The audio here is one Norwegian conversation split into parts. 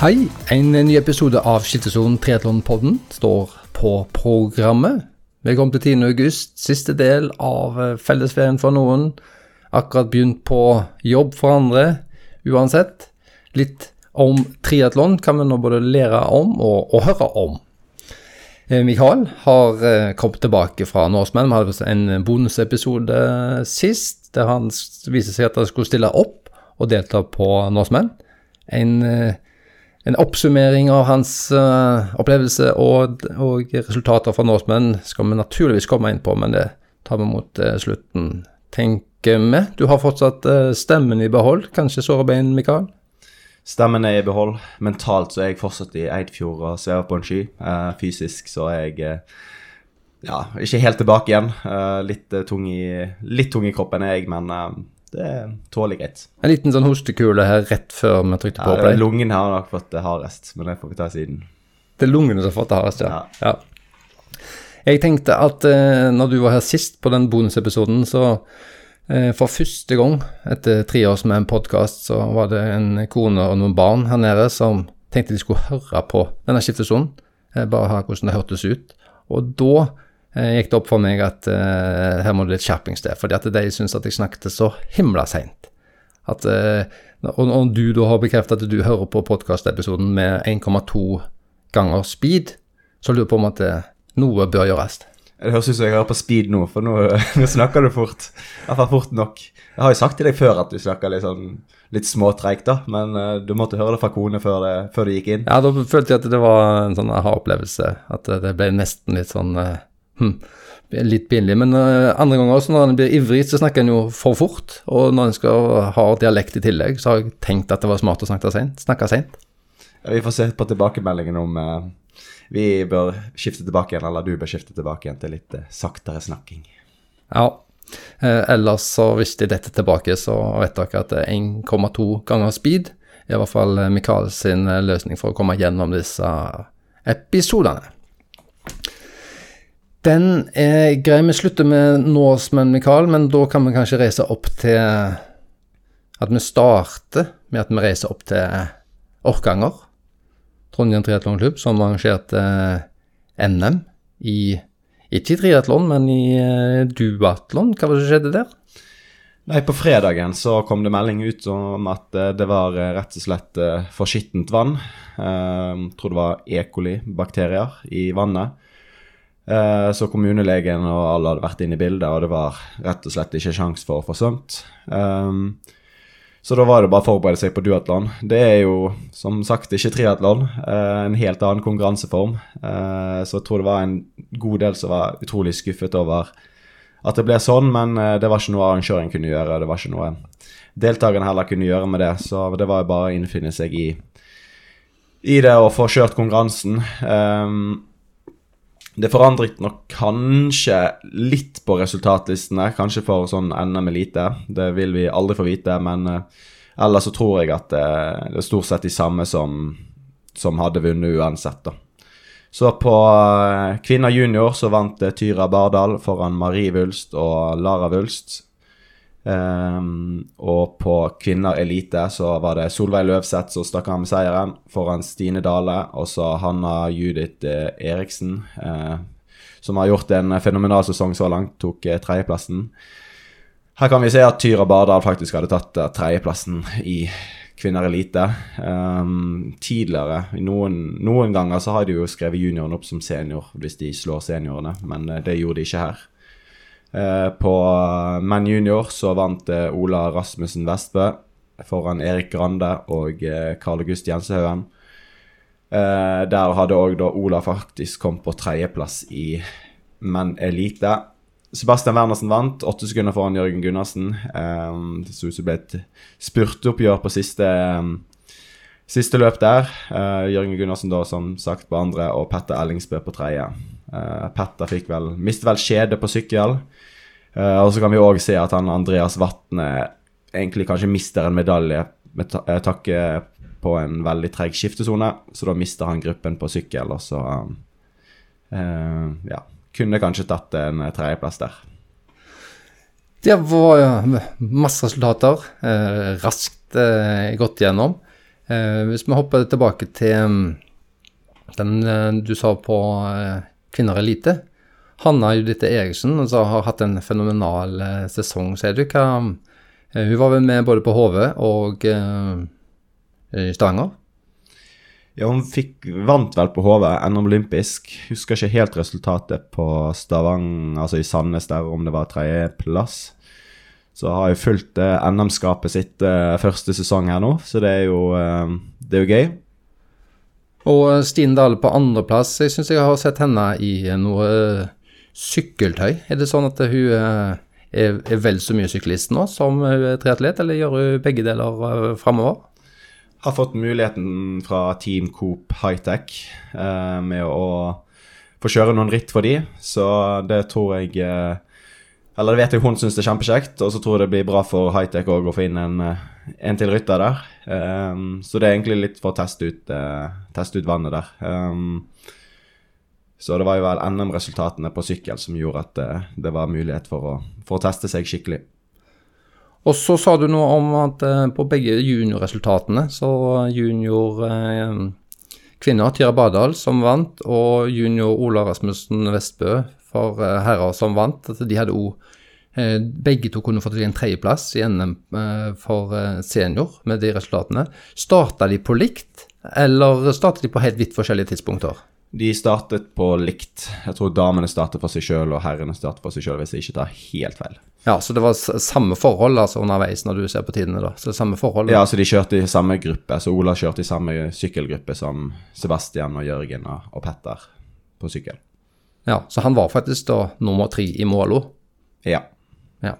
Hei, en ny episode av Skiltesonen Triatlonpodden står på programmet. Kom til 10. august, siste del av eh, fellesferien for noen. Akkurat begynt på jobb for andre. Uansett, litt om triatlon kan vi nå både lære om og, og høre om. Eh, Mikael har eh, kommet tilbake fra Norseman. Vi hadde en bonusepisode sist der han viste seg at han skulle stille opp og delta på Norseman. En, eh, en oppsummering av hans uh, opplevelse og, og resultater fra Norsemen skal vi naturligvis komme inn på, men det tar vi mot uh, slutten, tenker vi. Du har fortsatt uh, stemmen i behold, kanskje sårebein, Mikael? Stemmen er i behold. Mentalt så er jeg fortsatt i Eidfjord og svever på en sky. Fysisk så er jeg ja, ikke helt tilbake igjen. Litt, tung i, litt tung i kroppen er jeg, men det er tålelig greit. En liten sånn hostekule her rett før vi trykte på Ja, play. lungen har nok fått det hardest, men det får vi ta siden. Det er lungene som har fått det hardest, ja. Ja. ja. Jeg tenkte at eh, når du var her sist på den bonusepisoden, så eh, for første gang etter tre år med en podkast, så var det en kone og noen barn her nede som tenkte de skulle høre på denne skiftesonen. Eh, bare høre hvordan det hørtes ut. Og da gikk det opp for meg at uh, her må det litt skjerpings til, fordi at de syntes at jeg snakket så himla seint. At, eh, og, og du da har bekreftet at du hører på podkastepisoden med 1,2 ganger speed, så lurer jeg på om at eh, noe bør gjøres. Det høres ut som jeg hører på speed nå, for nå, nå snakker du fort. Iallfall fort nok. Jeg har jo sagt til deg før at du snakker litt sånn litt småtreigt, da, men uh, du måtte høre det fra kone før, det, før du gikk inn. Ja, da følte jeg at det var en sånn aha-opplevelse, at eh, det ble nesten litt sånn eh, hm, Litt pinlig. Men eh, andre ganger også, når en blir ivrig, så snakker en jo for fort. Og når en skal ha dialekt i tillegg, så har jeg tenkt at det var smart å snakke sent. Ja, Vi får se på tilbakemeldingen om uh, vi bør skifte tilbake igjen, eller du bør skifte tilbake igjen til litt uh, saktere snakking. Ja. Eh, ellers så hvis de detter tilbake, så vet dere at det er 1,2 ganger speed. I hvert fall Mikael sin løsning for å komme gjennom disse episodene. Den er grei. Vi slutter med Norseman, Mikael, men da kan vi kanskje reise opp til At vi starter med at vi reiser opp til Orkanger. Trondheim Triatlonklubb, som arrangerte eh, NM i ikke i triatlon, men i eh, duatlon. Hva var det som skjedde der? Nei, På fredagen så kom det melding ut om at eh, det var rett og slett for skittent vann. Eh, tror det var E. coli-bakterier i vannet. Eh, så kommunelegen og alle hadde vært inne i bildet, og det var rett og slett ikke sjanse for å få svømt. Um, så da var det bare å forberede seg på duatlon. Det er jo som sagt ikke triatlon, eh, en helt annen konkurranseform. Eh, så jeg tror det var en god del som var utrolig skuffet over at det ble sånn, men det var ikke noe arrangøren kunne gjøre. Det var ikke noe deltakerne heller kunne gjøre med det, så det var jo bare å innfinne seg i, i det og få kjørt konkurransen. Um, det forandret nok kanskje litt på resultatlistene, kanskje for sånn NM elite. Det vil vi aldri få vite, men eh, ellers så tror jeg at det, det er stort sett de samme som, som hadde vunnet uansett, da. Så på eh, kvinner junior så vant eh, Tyra Bardal foran Marie Wulst og Lara Wulst. Ehm, og på kvinner elite så var det Solveig Løvseth som stakk av med seieren foran Stine Dale og så Hanna Judith eh, Eriksen, uh, som har gjort en fenomenal sesong så langt, tok uh, tredjeplassen. Her kan vi se at Tyra Bardal faktisk hadde tatt uh, tredjeplassen i kvinner elite. Um, tidligere, noen, noen ganger så har de jo skrevet junioren opp som senior hvis de slår seniorene, men det gjorde de ikke her. Eh, på eh, menn junior så vant eh, Ola Rasmussen Vestbø foran Erik Grande og Karl August Jensehaugen. Eh, der hadde òg da Ola faktisk kommet på tredjeplass i menn elite. Sebastian Wernersen vant, åtte sekunder foran Jørgen Gundersen. Eh, det så ut som det ble et spurteoppgjør på siste, siste løp der. Jørgen Gundersen da som sagt på andre, og Petter Ellingsbø på tredje. Eh, Petter fikk vel, mistet vel skjede på sykkel. Eh, og så kan vi òg se at han Andreas Vatne egentlig kanskje mister en medalje med eh, takke på en veldig treg skiftesone, så da mister han gruppen på sykkel, og så Uh, ja, kunne kanskje tatt en tredjeplass der. Det var masse resultater. Eh, raskt eh, gått gjennom. Hvis vi hopper tilbake til mm, den du sa på eh, er lite. Hanna Judithe Eriksen altså, har hatt en fenomenal eh, sesong, sier du. Hva, eh, hun var vel med både på HV og i Stavanger? Ja, hun fikk, vant vel på HV, NM olympisk. Husker ikke helt resultatet på Stavanger, altså i Sandnes der, om det var tredjeplass. Så har jeg fulgt NM-skapet sitt første sesong her nå, så det er jo, det er jo gøy. Og eh, Stine Dahl på andreplass. Jeg syns jeg har sett henne i noe eh, sykkeltøy. Er det sånn at hun eh, er, er vel så mye syklist nå som hun triatlet, eller gjør hun begge deler framover? Har fått muligheten fra Team Coop Hightech eh, med å få kjøre noen ritt for de, så det tror jeg eh, Eller det vet jeg hun syns er kjempekjekt, og så tror jeg det blir bra for Hightech òg å få inn en, eh, en til rytter der. Um, så det er egentlig litt for å teste ut, uh, teste ut vannet der. Um, så det var jo vel NM-resultatene på sykkel som gjorde at uh, det var mulighet for å, for å teste seg skikkelig. Og så sa du noe om at på begge juniorresultatene, så junior kvinner, Tira Badal, som vant, og junior Ola Rasmussen Vestbø for eh, herrer som vant, at de hadde òg eh, Begge to kunne fått en tredjeplass i NM eh, for senior med de resultatene. Starta de på likt, eller startet de på helt vidt forskjellige tidspunkter? De startet på likt. Jeg tror damene startet for seg sjøl, og herrene startet for seg sjøl, hvis jeg ikke tar helt feil. Ja, så det var samme forhold altså underveis når du ser på tidene, da? Så det samme forhold? Ja, så de kjørte i samme gruppe. Så Ola kjørte i samme sykkelgruppe som Sebastian og Jørgen og Petter på sykkel. Ja, så han var faktisk da nummer tre i målo. Ja. Ja.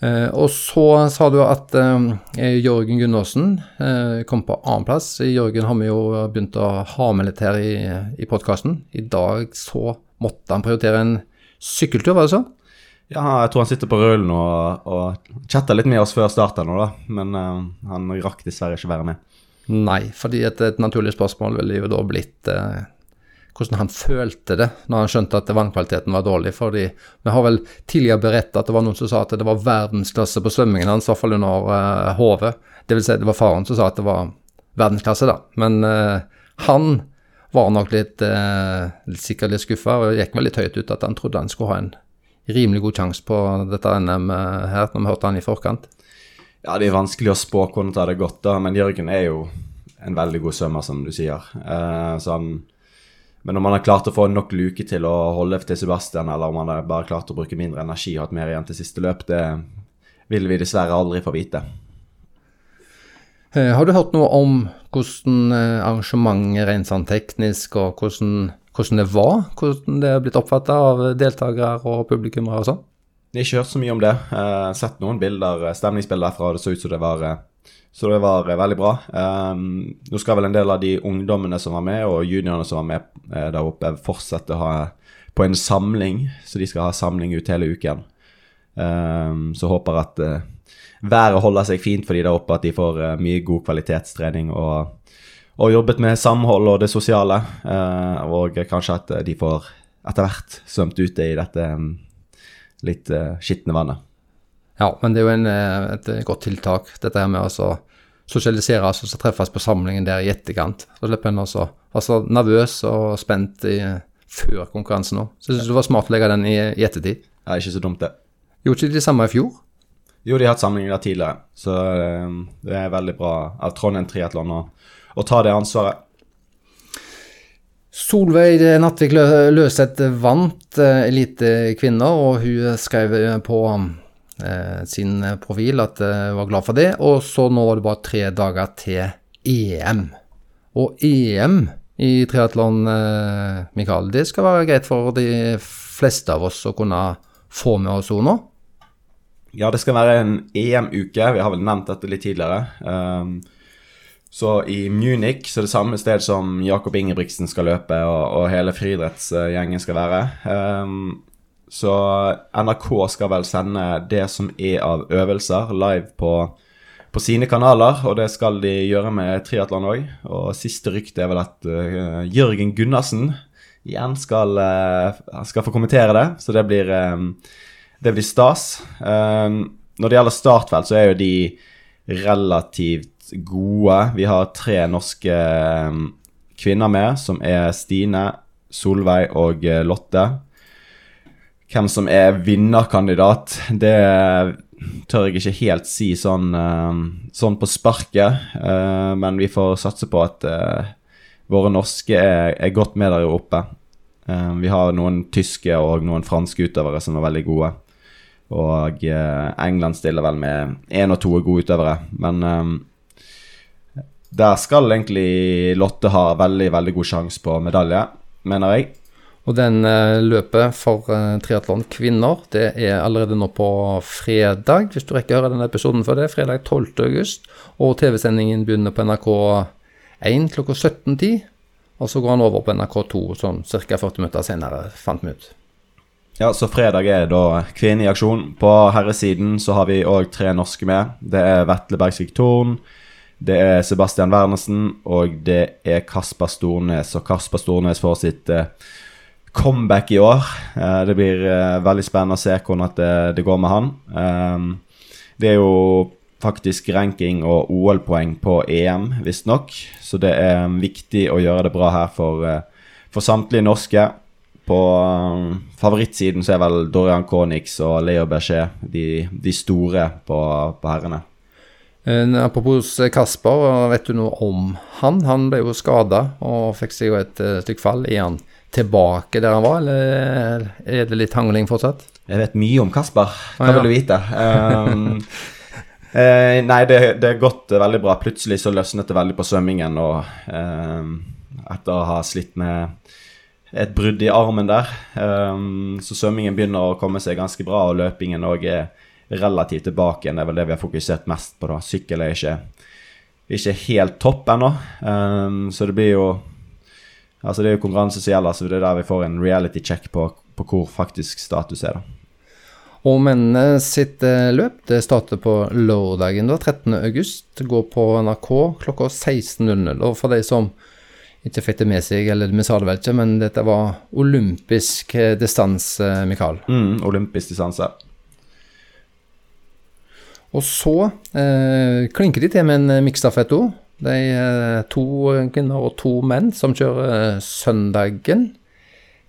Eh, og så sa du at eh, Jørgen Gundersen eh, kom på annenplass. Jørgen har vi jo begynt å ha med litt her i, i podkasten. I dag så måtte han prioritere en sykkeltur, var det så? ja, jeg tror han sitter på rullen og, og chatter litt med oss før start nå, da. Men eh, han rakk dessverre ikke være med. Nei, fordi et, et naturlig spørsmål ville jo da blitt eh, hvordan han følte det når han skjønte at vannkvaliteten var dårlig. fordi vi har vel tidligere berettet at det var noen som sa at det var verdensklasse på svømmingen hans, i hvert fall under uh, HV. Det vil si det var faren som sa at det var verdensklasse, da. Men uh, han var nok litt, uh, sikkert litt skuffa, og gikk veldig høyt ut at han trodde han skulle ha en rimelig god sjanse på dette NM her, når vi hørte han i forkant. Ja, det er vanskelig å spå hvordan det hadde gått, da, men Jørgen er jo en veldig god svømmer, som du sier. Uh, så han, men om han har klart å få nok luke til å holde til Sebastian, eller om han har bare klart å bruke mindre energi og hatt mer igjen til siste løp, det vil vi dessverre aldri få vite. Eh, Har du hørt noe om hvordan eh, arrangementet rent sånn teknisk, og hvordan, hvordan det var? Hvordan det er blitt oppfatta av deltakere og publikummere og sånn? Jeg har ikke hørt så mye om det. Eh, sett noen bilder, stemningsbilder derfra, det så ut som det var, så det var eh, veldig bra. Um, nå skal vel en del av de ungdommene som var med, og juniorene som var med eh, der oppe, fortsette å ha på en samling, så de skal ha samling ut hele uken. Um, så håper at uh, været holder seg fint for de der oppe, at de får uh, mye god kvalitetstrening og, og jobbet med samhold og det sosiale. Uh, og kanskje at de får etter hvert svømt ute i dette um, litt uh, skitne vannet. Ja, men det er jo en, eh, et godt tiltak, dette her med å sosialisere og så treffes på samlingen der i etterkant. Så slipper en også være så nervøs og spent i, før konkurransen òg. Så jeg syns det var smart å legge den i, i ettertid. Det er ikke så dumt, det. Gjorde ikke de samme i fjor? Jo, de har hatt samlinger der tidligere, så eh, det er veldig bra av Trondheim Triatlon å, å ta det ansvaret. Solveig Nattvik Lø- Løseth vant eh, Elite kvinner, og hun skrev eh, på eh, sin profil at jeg var glad for det. Og så nå var det bare tre dager til EM. Og EM i triatlon, eh, Mikael, det skal være greit for de fleste av oss å kunne få med oss henne nå? Ja, det skal være en EM-uke. Vi har vel nevnt dette litt tidligere. Um, så i Munich, så det samme sted som Jakob Ingebrigtsen skal løpe, og hele friidrettsgjengen skal være. Um, så NRK skal vel sende det som er av øvelser, live på, på sine kanaler. Og det skal de gjøre med triatlon òg. Og siste rykte er vel at uh, Jørgen Gundersen igjen skal, uh, skal få kommentere det. Så det blir um, det blir stas. Um, når det gjelder startfelt, så er jo de relativt gode. Vi har tre norske kvinner med, som er Stine, Solveig og Lotte. Hvem som er vinnerkandidat, det tør jeg ikke helt si sånn, eh, sånn på sparket. Eh, men vi får satse på at eh, våre norske er, godt med der oppe. Vi har noen tyske og noen franske utøvere som er veldig gode. Og England stiller vel med én og to gode utøvere. Men der skal egentlig Lotte ha veldig, veldig god sjanse på medalje, mener jeg. Og den eh, løpet for uh, triatlon kvinner, det er allerede nå på fredag. Hvis du rekker å høre denne episoden før det, fredag 12. august. Og TV-sendingen begynner på NRK1 klokka 17.10. Og så går han over på NRK2 sånn ca. 40 minutter senere, fant vi ut. Ja, så fredag er da Kvinne i aksjon. På herresiden så har vi òg tre norske med. Det er Vetle Bergsvik Thorn, det er Sebastian Wernersen, og det er Kasper Stornes. Og Kasper Stornes får sitt eh, comeback i år. Eh, det blir eh, veldig spennende å se hvordan det, det går med han. Um, det er jo faktisk ranking og OL-poeng på EM, visstnok. Så det er viktig å gjøre det bra her for, eh, for samtlige norske. På um, favorittsiden så er vel Dorian Konix og Leo Berger de, de, store på, på herrene. Eh, apropos Kasper, vet du noe om han? Han ble jo skada og fikk seg jo et stykke fall. igjen tilbake der han var, eller er det litt hangling fortsatt? Jeg vet mye om Kasper. Hva ah, ja. vil du vite? Um, Eh, nei, det, det er gått veldig bra. Plutselig så løsnet det veldig på svømmingen. Og um, etter å ha slitt med et brudd i armen der, um, så svømmingen begynner å komme seg ganske bra, og løpingen òg er relativt tilbake igjen. Det er vel det vi har fokusert mest på. da. Sykkel er ikke, ikke helt topp ennå, um, så det blir jo Altså Det er jo konkurranse som gjelder, så det er der vi får en reality check på, på hvor faktisk status er. da. Og mennene sitt eh, løp det starter på lørdagen da, 13. august. Går på NRK klokka 16.00. Og for de som ikke fikk det med seg, eller vi sa det vel ikke, men dette var olympisk eh, distanse, Mikael. Mm, olympisk distanse. Og så eh, klinker de til med en miksstafett òg. Det er to kvinner og to menn som kjører eh, søndagen.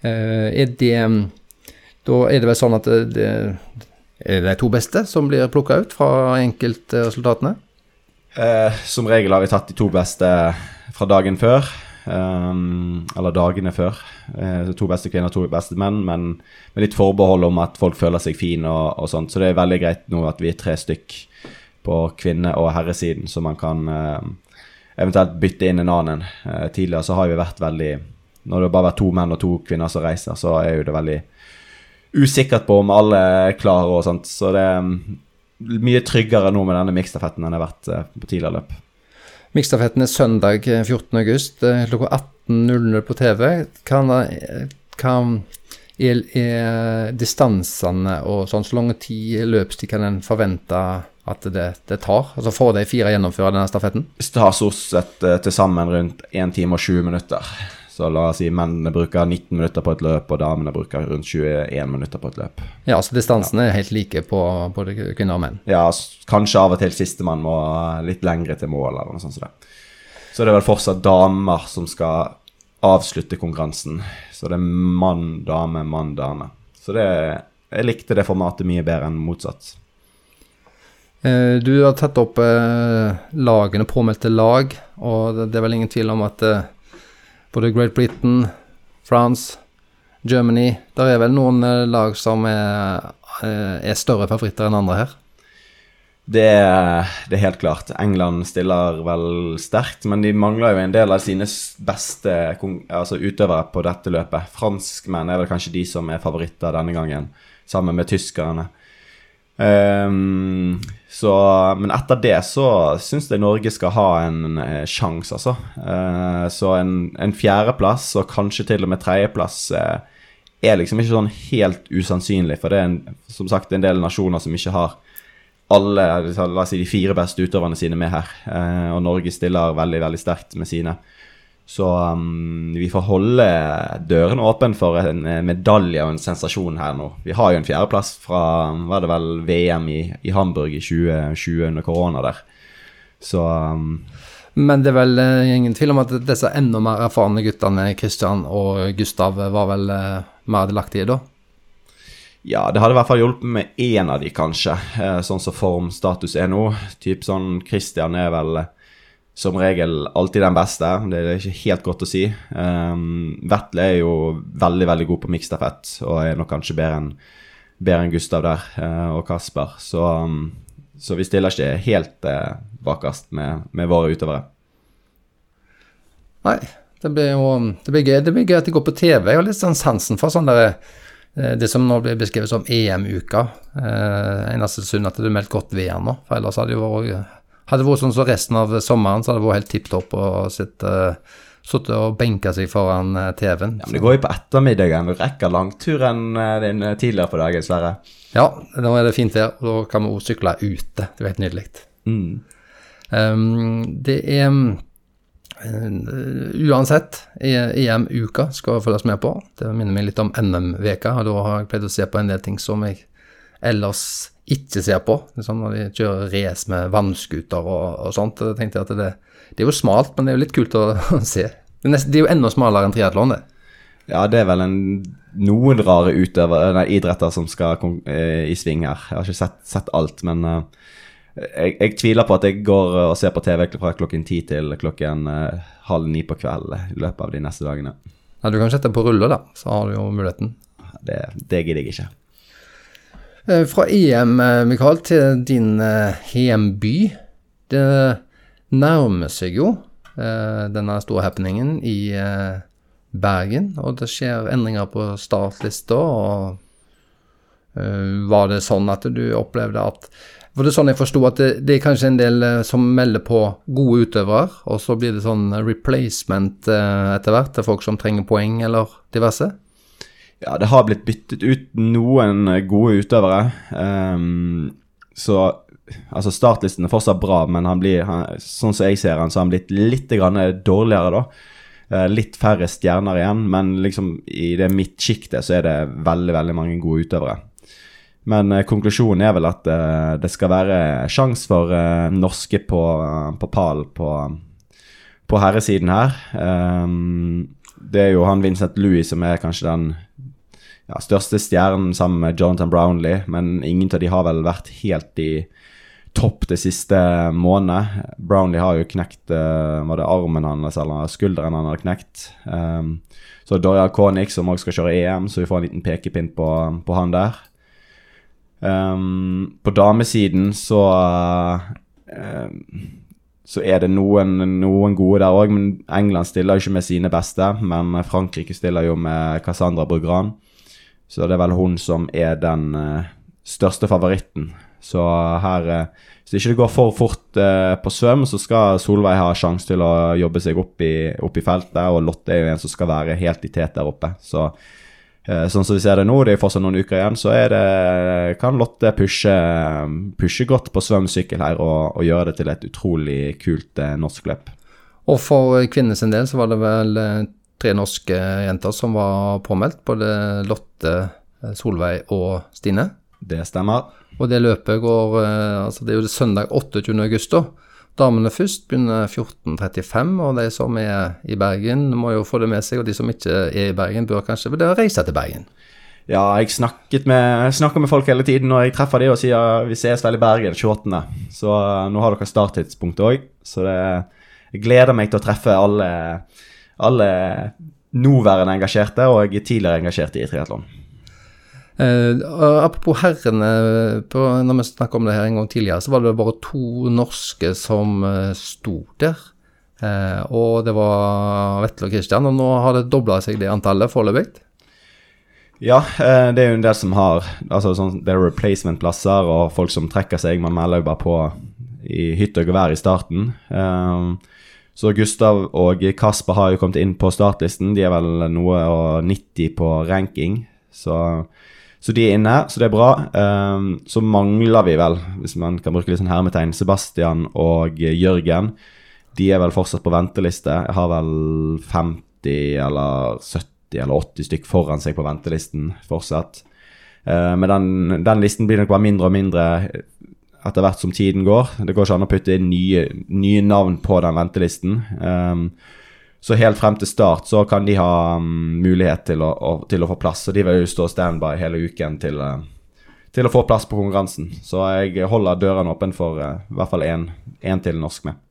Eh, er det da er det vel sånn at det, det er de to beste som blir plukka ut fra enkeltresultatene? Eh, som regel har vi tatt de to beste fra dagen før. Um, eller dagene før. Eh, to beste kvinner, to beste menn, men med litt forbehold om at folk føler seg fine og, og sånt. Så det er veldig greit nå at vi er tre stykk på kvinne- og herresiden, så man kan eh, eventuelt bytte inn en annen. Eh, tidligere så har vi vært veldig Når det bare har vært to menn og to kvinner som reiser, så er jo det veldig usikkert på om alle er klare og sånt. Så det er mm, mye tryggere nå med denne miksstafetten enn det har vært eh, på tidligere løp. Miksstafetten er søndag 14.8 eh, klokka 18.00 på TV. Er, er distansene og sånn, så lang tid løpstid kan en forvente at det, det, tar? Altså Får de fire gjennomføre denne stafetten? Det tar stort sett eh, til sammen rundt 1 time og 20 minutter. Så la oss si mennene bruker 19 minutter på et løp, og damene bruker rundt 21 minutter på et løp. Ja, så distansene ja. er helt like på både kvinner og menn? Ja, kanskje av og til sistemann må litt lengre til mål, eller noe sånt. som det. så det er vel fortsatt damer som skal avslutte konkurransen. Så det er mann, dame, mann, dame. Så det Jeg likte det formatet mye bedre enn motsatt. Eh, du har tatt opp eh, lagene, påmeldte lag, og det er vel ingen tvil om at eh, både Great Britain, France, Germany Der er vel noen lag som er, er større favoritter enn andre her? Det det er, helt klart. England stiller vel sterkt, men de mangler jo en del av sine beste altså utøvere på dette løpet. Franskmenn er vel kanskje de som er favoritter denne gangen, sammen med tyskerne. Um, så, men etter det så syns jeg Norge skal ha en eh, sjanse, altså. Uh, så en, en fjerdeplass, og kanskje til og med tredjeplass, uh, er liksom ikke sånn helt usannsynlig. For det er en, som sagt en del nasjoner som ikke har alle la oss si, de fire beste utøverne sine med her. Uh, og Norge stiller veldig, veldig sterkt med sine. Så um, vi får holde dørene åpne for en medalje og en sensasjon her nå. Vi har jo en fjerdeplass fra var det vel VM i, i Hamburg i 2020 under korona der. Så um, Men det er vel eh, ingen tvil om at disse enda mer erfarne guttene, Christian og Gustav, var vel eh, mer delaktige da? ja, det hadde i hvert fall hjulpet med én av de, kanskje. Eh, sånn som formstatus er nå. Typ sånn Christian er vel som regel alltid den beste. Det er ikke helt godt å si. Um, Vetle er jo veldig veldig god på miksstafett og er nok kanskje bedre enn enn Gustav der uh, og Kasper. Så, um, så, vi stiller ikke helt uh, bakerst med, med, våre utøvere. Nei, det blir jo det blir gøy. Det blir gøy at de går på TV. Jeg har litt sånn sansen for sånn der, eh, det som nå blir beskrevet som EM-uka. Eh, eneste synd at det er meldt godt vær nå, for ellers hadde det jo vært hadde det vært sånn som resten av sommeren, så hadde det vært helt tipp topp å sitte Sittet og benka seg foran eh, TV-en. Ja, men Det går jo på ettermiddagen. Du rekker langturen din tidligere på dagen, Sverre. Ja, nå er det fint vær, og da kan vi også sykle ute. Det er helt nydelig. Mm. Um, det er um, uansett, EM-uka skal følges med på. Det minner meg litt om NM-veka, og da har jeg pleid å se på en del ting som jeg ellers ikke ser på. Sånn når de kjører race med vannskuter og, og, sånt. Da tenkte jeg at det, det, er jo smalt, men det er jo litt kult å, å se. Det er, nesten, det er, jo enda smalere enn triatlon, det. Ja, det er vel en, noen rare utøver, nei, idretter som skal eh, i sving her. Jeg har ikke sett, sett alt, men eh, jeg, jeg, tviler på at jeg går og ser på TV fra klokken ti til klokken eh, halv ni på kveld i løpet av de neste dagene. Ja, Du kan sette på rulle, da, så har du jo muligheten. Det, det gidder jeg ikke. Uh, fra EM, uh, Mikael, til din hjemby. Det nærmer seg jo denne store happeningen i Bergen, og det skjer endringer på startlista. og Var det sånn at du opplevde at var det sånn jeg forsto at det, det, er kanskje en del eh, som melder på gode utøvere, og så blir det sånn replacement eh, etter hvert til folk som trenger poeng eller diverse? Ja, det har blitt byttet ut noen eh, gode utøvere. Um, så altså startlisten er fortsatt bra, men han blir, han, sånn som jeg ser han, så har han blitt litt dårligere, da. Uh, litt færre stjerner igjen, men liksom i det midtsjiktet så er det veldig, veldig mange gode utøvere. Men eh, konklusjonen er vel at eh, det skal være sjanse for eh, norske på, på pallen på, på herresiden her. Um, det er jo han Vincent Louis som er kanskje den ja, største stjernen sammen med Jonathan Brownlee, men ingen av de har vel vært helt i topp det siste månedet. Brownlee har jo knekt uh, Var det armen hans eller skulderen han hadde knekt? Um, så Doria Konik, som også skal kjøre EM, så vi får en liten pekepinn på, på han der. Um, på damesiden så uh, så er det noen, noen gode der òg, England stiller jo ikke med sine beste. Men Frankrike stiller jo med Cassandra Brugran. Så det er vel hun som er den uh, største favoritten. Så her Hvis ikke det går for fort uh, på svøm, så skal Solveig ha sjanse til å jobbe seg opp i, opp i feltet. Og Lotte er jo en som skal være helt i tet der oppe. Så Eh, sånn som vi ser det nå, det er fortsatt noen uker igjen, så det, kan Lotte pushe, pushe godt på svømmesykkel her og, og, gjøre det til et utrolig kult eh, norsk løp. Og for kvinnenes del så var det vel eh, tre norske jenter som var påmeldt. Både Lotte, eh, Solveig og Stine. Det stemmer. Og det løpet går altså Det er jo det søndag 28. august, da. Damene først begynner 14.35, og de som er i Bergen må jo få det med seg. Og de som ikke er i Bergen, bør kanskje vurdere å reise til Bergen. Ja, jeg med, snakker med folk hele tiden når jeg treffer dem og sier vi ses vel i Bergen 28. Så uh, nå har dere starttidspunkt òg. Så det, jeg gleder meg til å treffe alle, alle nåværende engasjerte og tidligere engasjerte i triatlon. Uh, apropos herrene, på, når vi snakket om det her en gang tidligere, så var det bare to norske som uh, sto der. Uh, og det var Vetle og Christian, og nå har det dobla seg det antallet foreløpig. Ja, det er jo en del som har altså sånn, Det er replacement-plasser og folk som trekker seg. Man melder jo bare på i hytte og gevær i starten. Så Gustav og Kasper har jo kommet inn på startlisten. De er vel noe og 90 på ranking. Så så de er inne, så det er bra. Um, så mangler vi vel, hvis man kan bruke litt sånn hermetegn, Sebastian og Jørgen. De er vel fortsatt på venteliste. Jeg har vel 50 eller 70 eller 80 stykk foran seg på ventelisten fortsatt. Uh, men den, den, listen blir nok bare mindre og mindre etter hvert som tiden går. Det går ikke an å putte inn nye, nye navn på den ventelisten. Um, så helt frem til start så kan de ha um, mulighet til å, å, til å, få plass. Og de vil jo stå standby hele uken til, uh, til, å få plass på konkurransen. Så jeg holder dørene åpne for uh, i hvert fall én til norsk med.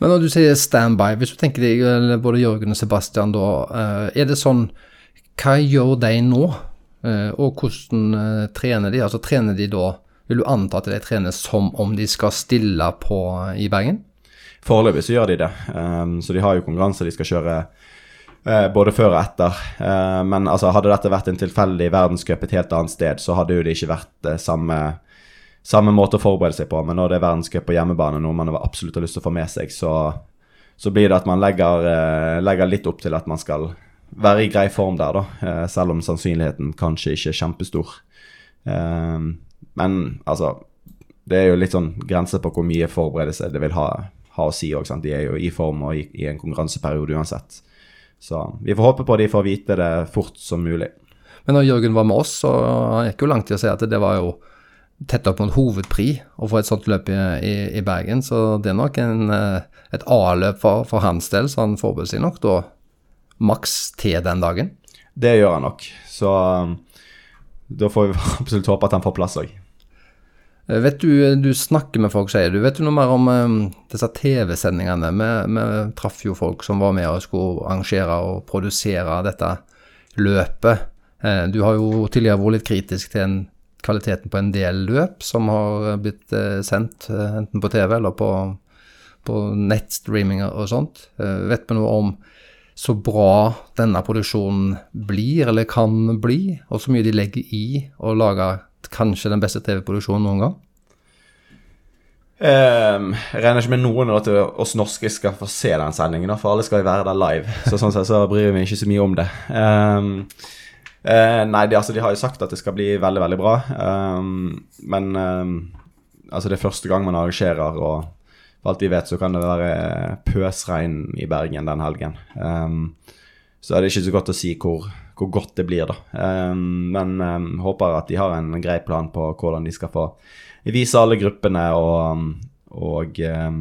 Men når du sier standby, hvis du tenker deg både Jørgen og Sebastian da, uh, er det sånn Hva gjør de nå? og hvordan trener de? Altså trener de da Vil du anta at de trener som om de skal stille på i Bergen? Foreløpig så gjør de det. Um, så de har jo konkurranse de skal kjøre uh, både før og etter. Uh, men altså, hadde dette vært en tilfeldig verdenscup et helt annet sted, så hadde jo det ikke vært uh, samme, samme måte å forberede seg på. Men når det er verdenscup på hjemmebane, noe man absolutt har lyst til å få med seg, så, så blir det at man legger, legger, litt opp til at man skal være i grei form der, da. selv om sannsynligheten kanskje ikke er kjempestor. Men altså Det er jo litt sånn grenser på hvor mye forberedelse det vil ha ha å si òg. De er jo i form og i, i, en konkurranseperiode uansett. Så vi får håpe på de får vite det fort som mulig. Men når Jørgen var med oss, så gikk jo langt i å si at det var jo tett opp mot hovedpri å få et sånt løp i, i, i Bergen. Så det er nok en, eh, et A-løp for, for, hans del, så han forbereder seg nok da maks til den dagen. Det gjør han nok. Så um, da får vi absolutt håpe at han får plass òg. Eh, vet du, du snakker med folk, sier du. Vet du noe mer om um, disse TV-sendingene? Vi, vi, traff jo folk som var med og skulle arrangere og produsere dette løpet. Eh, du har jo tidligere vært litt kritisk til en, kvaliteten på en del løp som har blitt eh, sendt eh, enten på TV eller på, på nettstreaming og sånt. Eh, vet vi noe om så bra denne produksjonen blir, eller kan bli, og så mye de legger i å lage kanskje den beste TV-produksjonen noen gang? Um, jeg regner ikke med noen at oss norske skal få se den sendingen, for alle skal jo være der live. Så sånn sett så bryr vi meg ikke så mye om det. Um, uh, nei, de, altså, de, har jo sagt at det skal bli veldig, veldig bra. Um, men altså, det er første gang man arrangerer, og for alt vi vet, så kan det være pøsregn i Bergen den helgen. så er det ikke så godt å si hvor hvor godt det blir, da. Um, men um, håper at de har en grei plan på hvordan de skal få vise alle gruppene og, og, um,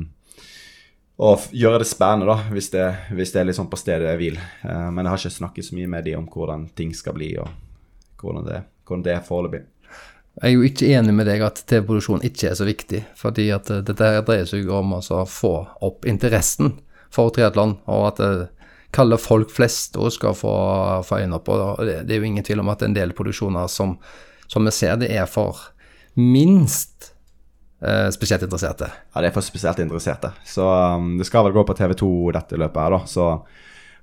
og gjøre det spennende, da, hvis det, hvis det er litt sånn på stedet hvil. Uh, men jeg har ikke snakket så mye med de om hvordan ting skal bli, og hvordan det, hvordan det er foreløpig. Jeg er jo ikke enig med deg at TV-produksjon ikke er så viktig, fordi at dette dette dreier seg om å få opp interessen for triatlon, og at uh, kalle folk flest og skal få, få øynene og Det, det, er jo ingen tvil om at en del produksjoner som, som vi ser, det er for minst eh, spesielt interesserte. Ja, det er for spesielt interesserte. Så um, det skal vel gå på TV2 dette løpet her, da. Så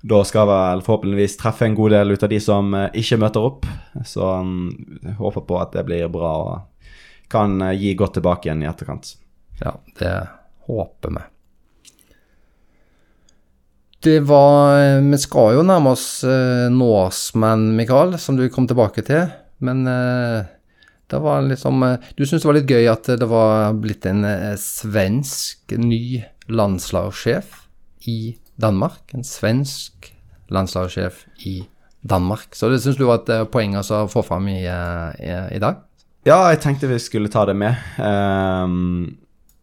da skal vel forhåpentligvis treffe en god del ut av de som uh, ikke møter opp. Så um, håper på at det blir bra og kan uh, gi godt tilbake igjen i etterkant. Ja, det håper vi. Det var eh, Vi skal jo nærme oss eh, Norseman, Mikael, som du kom tilbake til. Men eh, det var liksom eh, Du syntes det var litt gøy at det var blitt en eh, svensk ny landslagssjef i Danmark? En svensk landslagssjef i Danmark. Så det syns du var et eh, poeng å få fram i, i, i, dag? Ja, jeg tenkte vi skulle ta det med. Um,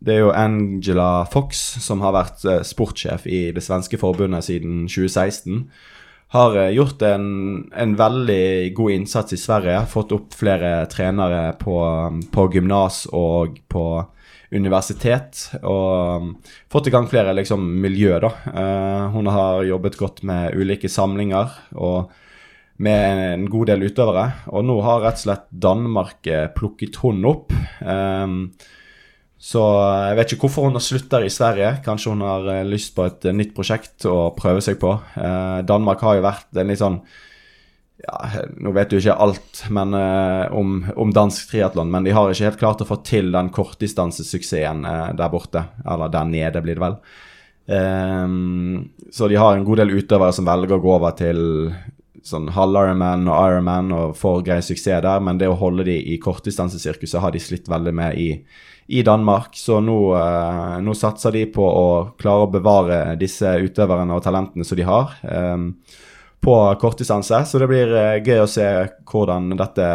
det er jo Angela Fox, som har vært eh, sportssjef i det svenske forbundet siden 2016. Har eh, gjort en, en veldig god innsats i Sverige. Fått opp flere trenere på, på gymnas og på universitet. Og um, fått i gang flere liksom, miljø, da. Uh, hun har jobbet godt med ulike samlinger. og med en god del utøvere. Og nå har rett og slett Danmark plukket hun opp. Um, så eh, jeg vet ikke hvorfor hun har slutter i Sverige. Kanskje hun har lyst på et nytt prosjekt å prøve seg på. Danmark har jo vært en litt sånn ja, Nå vet du ikke alt men, om, om, dansk triatlon, men de har ikke helt klart å få til den kortdistansesuksessen der borte. Eller der nede, blir det vel. Um, så de har en god del utøvere som velger å gå over til sånn halv-Ironman og Ironman og får grei suksess der, men det å holde de i kortdistansesirkuset har de slitt veldig med i i Danmark. Så nå, eh, nå, satser de på å klare å bevare disse utøverne og talentene som de har, eh, på kortdistanse. Så det blir eh, gøy å se hvordan dette,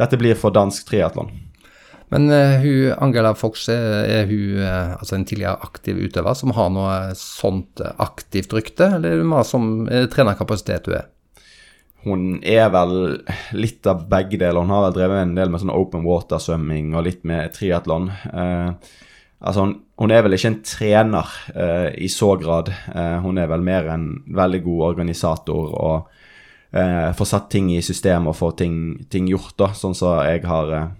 dette blir for dansk triatlon. Men uh, hun, Angela Fox er, er hun uh, altså en tidligere aktiv utøver som har noe sånt aktivt rykte, eller er hun mer som uh, trenerkapasitet hun er? Hun er vel litt av begge deler. Hun har vel drevet en del med sånn open water-svømming og litt med triatlon. Altså hun, hun, er vel ikke en trener i så grad. hun er vel mer en veldig god organisator og får satt ting i system og får ting, ting gjort, da, sånn som så jeg har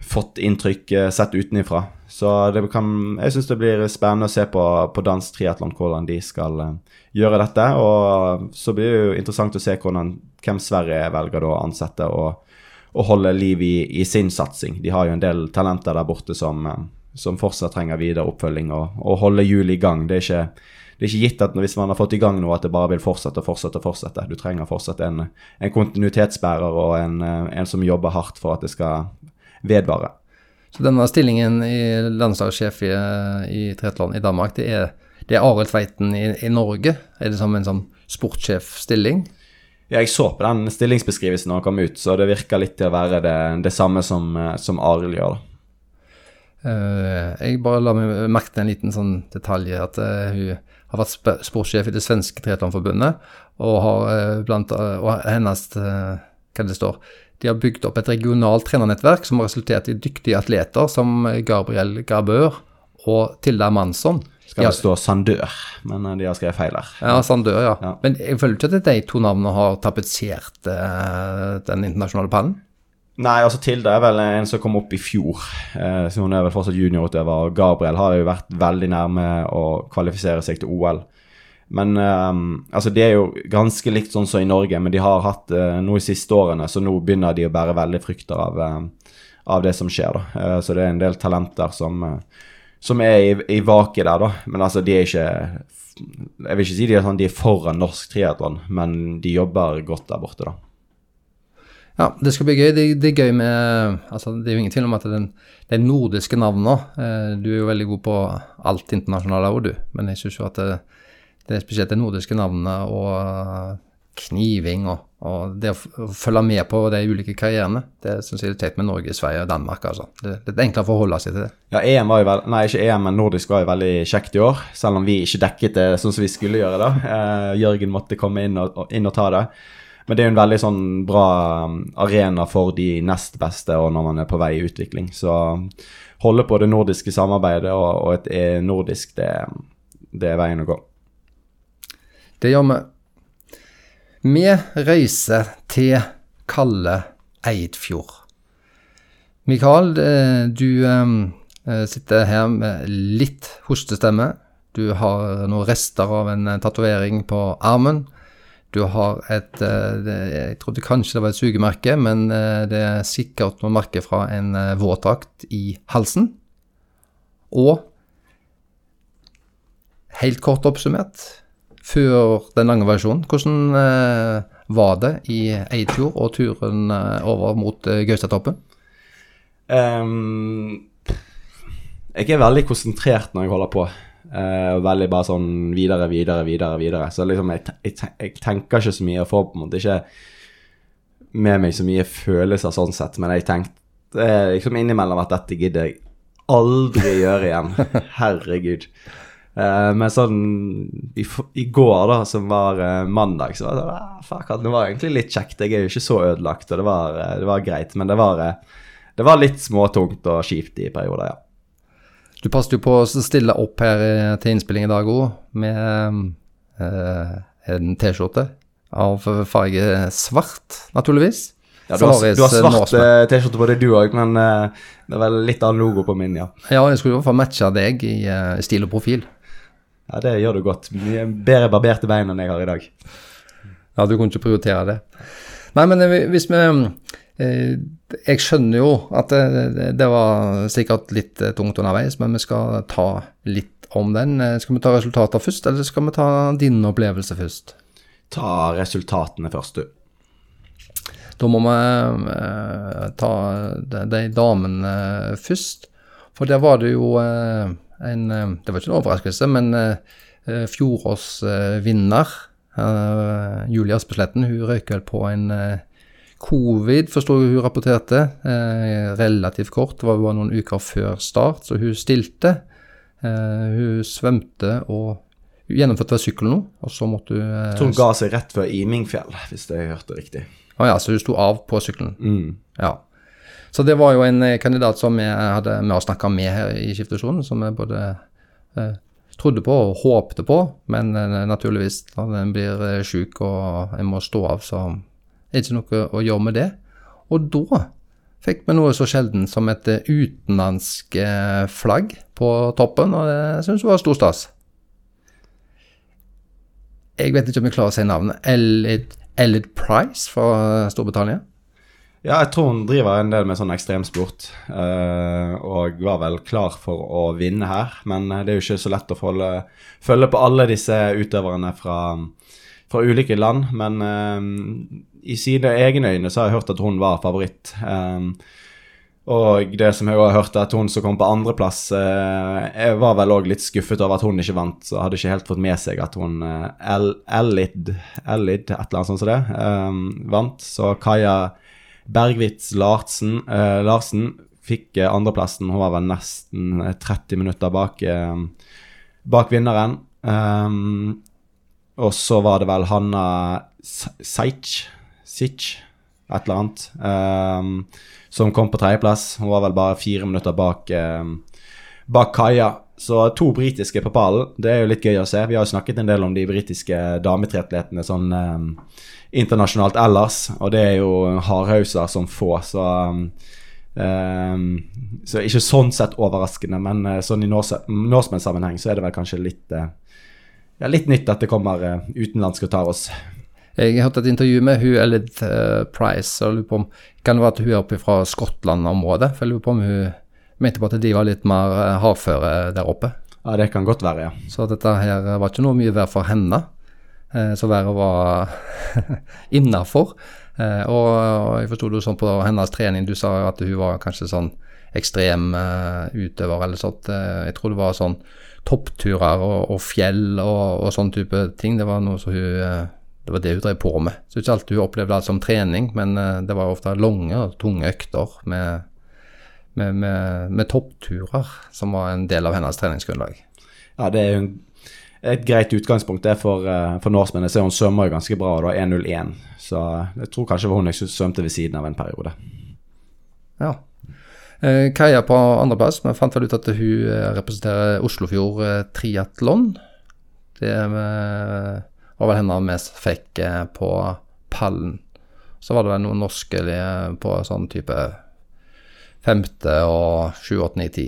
fått inntrykk eh, sett utenifra. Så kan, jeg syns det blir spennende å se på, på dansk triatlon hvordan de skal uh, gjøre dette. Og så blir det jo interessant å se hvordan, hvem Sverige velger å ansette og, og holde liv i, i, sin satsing. De har jo en del talenter der borte som, som fortsatt trenger videre oppfølging og, og holde hjulet i gang. Det er ikke det er ikke gitt at hvis man har fått i gang noe, at det bare vil fortsette og fortsette. og fortsette. Du trenger fortsatt en, en kontinuitetsbærer og en, en, som jobber hardt for at det skal vedvare. Så denne stillingen i landslagssjef i, i Tretland i Danmark, det er, det er Arild Tveiten i, i, Norge? Er det som en sånn sportssjefstilling? Ja, jeg så på den stillingsbeskrivelsen når han kom ut, så det virker litt til å være det, det samme som, som Arild gjør. Uh, jeg bare la meg merke til en liten sånn detalj, at uh, hun har vært sportssjef i det svenske triatlonforbundet, og, har, uh, blant, og hennes hva det står, de har bygd opp et regionalt trenernettverk som har resultert i dyktige atleter som Gabriel Gabør og Tilda Mansson. Skal det stå Sandør, men eh, de har skrevet feil her. Ja, Sandør, ja. ja. Men jeg føler ikke at de to navnene har tapetsert den internasjonale pallen? Nei, altså Tilda er vel en som kom opp i fjor, Eh, så hun er vel fortsatt juniorutøver. Gabriel har jo vært veldig nærme å kvalifisere seg til OL. Men um, altså det er jo ganske likt sånn som i Norge, men de har hatt uh, noe de siste årene, så nå begynner de å bære veldig frykter av, uh, av det som skjer. da. Uh, så det er en del talenter som, som er i, i vaket der, da. Men altså, de er ikke Jeg vil ikke si de er, sånn, de er foran norsk triatlon, men de jobber godt der borte, da. Ja, det skal bli gøy. Det, det, er gøy med altså Det er jo ingen tvil om at den, de nordiske navnene Du er jo veldig god på alt internasjonale òg, du. Men jeg syns jo at det, det er spesielt de nordiske navnene og eh, kniving og, og, det å følge med på de ulike karrierene. Det syns jeg er teit med Norge, Sverige og Danmark. altså. Det, det er enklere å forholde seg til det. Ja, EM var jo vel, nei, ikke EM, men nordisk var jo veldig kjekt i år. Selv om vi ikke dekket det sånn som vi skulle gjøre da. Eh, Jørgen måtte komme inn og, inn og, ta det. Men det er jo en veldig sånn bra um, arena for de nest beste og når man er på vei i utvikling. Så holde på det nordiske samarbeidet og, og et e nordisk, det, det er veien å gå. Det gjør vi. Vi reiser til kalde Eidfjord. Mikael, eh, du eh, sitter her med litt hostestemme. Du har noen rester av en eh, tatovering på armen. Du har et Jeg trodde kanskje det var et sugemerke, men det er sikkert noe merke fra en våtdrakt i halsen. Og helt kort oppsummert før den lange versjonen. Hvordan eh, var det i Eidfjord og turen eh, over mot eh, Gaustatoppen? Um, jeg er veldig konsentrert når jeg holder på. Uh, veldig bare sånn videre, videre, videre. videre. Så liksom, jeg, jeg, jeg, tenker ikke så mye og får på en måte ikke med meg så mye følelser sånn sett, men jeg tenkte liksom innimellom at dette gidder jeg aldri gjøre igjen. Herregud. Uh, men sånn i, i, går, da, som var uh, mandag, så var det ah, Fuck, det var egentlig litt kjekt. Jeg er jo ikke så ødelagt, og det var, det var greit. Men det var, det var litt småtungt og kjipt i perioder, ja. Du passet jo på å stille opp her til innspilling i dag òg, med en T-skjorte av farge svart, naturligvis. Ja, du, har, du har svart T-skjorte på det du òg, men det er vel litt annen logo på min, ja. Ja, jeg skulle i hvert fall matche deg i stil og profil. Ja, det gjør du godt. Mye bedre barberte bein enn jeg har i dag. Ja, du kunne ikke prioritere det. Nei, men eh, hvis vi eh, Jeg skjønner jo at det, det, var sikkert litt eh, tungt underveis, men vi skal ta litt om den. Skal vi ta resultater først, eller skal vi ta din opplevelse først? Ta resultatene først, du. Da må vi ta de, de damene først. For der var det jo en eh, Det var ikke en overraskelse, men eh, eh, fjorårsvinner, Julie Aspesletten, hun røyk vel på en Covid, forsto jeg hun rapporterte. Eh, relativt kort, det var bare noen uker før start, så hun stilte. Eh, hun svømte og hun gjennomførte ved sykkel nå, og så måtte hun eh, Så hun ga seg rett før Imingfjell, hvis jeg hørte riktig. Å ja, så hun sto av på sykkelen. Mm. Ja. Så det var jo en eh, kandidat som vi hadde med å snakke med her i skiftesonen, som vi både eh, trodde på og håpte på, men eh, naturligvis når en blir eh, syk og en må stå av, så er ikke noe å gjøre med det. Og da fikk vi noe så sjelden som et eh, utenlandsk eh, flagg på toppen, og det syns jeg var stor stas. Jeg vet ikke om jeg klarer å si navnet. Elliot, Elliot Price fra Storbritannia. Ja, jeg tror hun driver en del med sånn ekstremsport, eh, og var vel klar for å vinne her. Men det er jo ikke så lett å følge, følge på alle disse utøverne fra, fra ulike land. Men eh, i sine egne øyne så har jeg hørt at hun var favoritt. Eh, og det som jeg har hørt, er at hun som kom på andreplass, uh, jeg var vel òg litt skuffet over at hun ikke vant. Så hadde ikke helt fått med seg at hun eh, El Elid, Elid, et eller annet sånt som det, eh, vant. Så Kaja Bergwitz Larsen, eh, Larsen fikk eh, andreplassen. Hun var vel nesten eh, 30 minutter bak, eh, bak vinneren. Um, og så var det vel Hanna Seich, Sich, et eller annet, um, som kom på tredjeplass. Hun var vel bare fire minutter bak, um, bak Kaja. Så to britiske på pallen. Det er jo litt gøy å se. Vi har jo snakket en del om de britiske dametriatletene sånn um, internasjonalt ellers, og det er jo hardhauser som få, så um, Så ikke sånn sett overraskende, men uh, sånn i Norseman-sammenheng så er det vel kanskje litt uh, ja, litt nytt at det kommer uh, utenlandske og tar oss. Jeg har hørt et intervju med hun Elid uh, Price, og lurer på om kan det være at hun er oppe fra Skottland-området? For jeg lurer på om hun mente på at de var litt mer uh, hardføre der oppe. Ja, det kan godt være, ja. Så dette her var ikke noe mye vær for henne. Eh, så været var innafor. Eh, og, jeg forsto det sånn på hennes trening, du sa at hun var kanskje sånn ekstrem utøver eller sånt. Jeg tror det var sånn toppturer og, og fjell og, og sånn type ting. Det var noe som hun uh, det var det hun drev på med. Så ikke alltid hun opplevde det som trening, men det var ofte lange og tunge økter med, med, med, med toppturer som var en del av hennes treningsgrunnlag. Ja, det er jo et greit utgangspunkt det for, for norskmennene. Hun svømmer jo ganske bra, og da 1.01. Så jeg tror kanskje det var hun jeg svømte ved siden av en periode. Ja. Eh, Kaja på andreplass. Vi fant vel ut at hun representerer Oslofjord eh, triatlon. Det eh, var vel henne vi fikk på pallen. Så var det vel noen norske på sånn type femte og sju, åtte, ni, ti,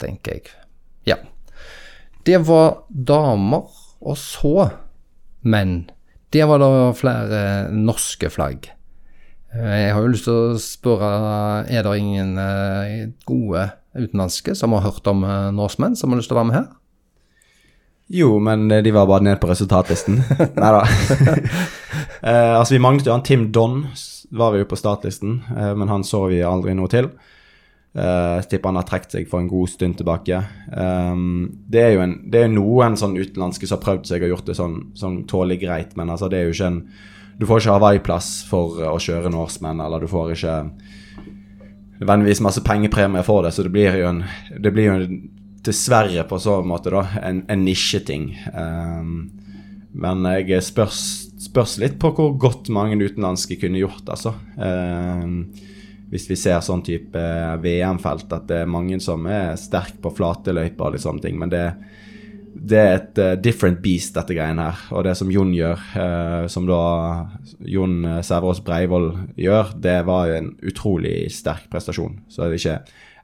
tenker jeg. Ja. Det var damer, og så menn. Det var da flere norske flagg. Jeg har jo lyst til å spørre, er det ingen gode utenlandske som har hørt om Norsemen, som har lyst til å være med her? Jo, men de var bare nede på resultatlisten. Nei da. eh, altså, vi manglet jo han Tim Don, var vi jo på startlisten, eh, men han så vi aldri noe til. Eh, tipper han har trukket seg for en god stund tilbake. Um, det er jo en, det er noen sånn utenlandske som har prøvd seg og gjort det sånn, sånn tålelig greit, men altså det er jo ikke en Du får ikke Hawaii-plass for å kjøre Norseman, eller du får ikke nødvendigvis masse pengepremier for det, så det blir jo en Det blir jo dessverre på så måte da en, en nisjeting. Um, men jeg spørs, spørs litt på hvor godt mange utenlandske kunne gjort, altså. Um, hvis vi ser sånn type VM-felt, at det er mange som er sterke på flate løyper og litt sånne ting. Men det, det er et uh, different beast, dette greiene her. Og det som Jon gjør, uh, som da Jon Sæverås Breivoll gjør, det var en utrolig sterk prestasjon. Så det ikke,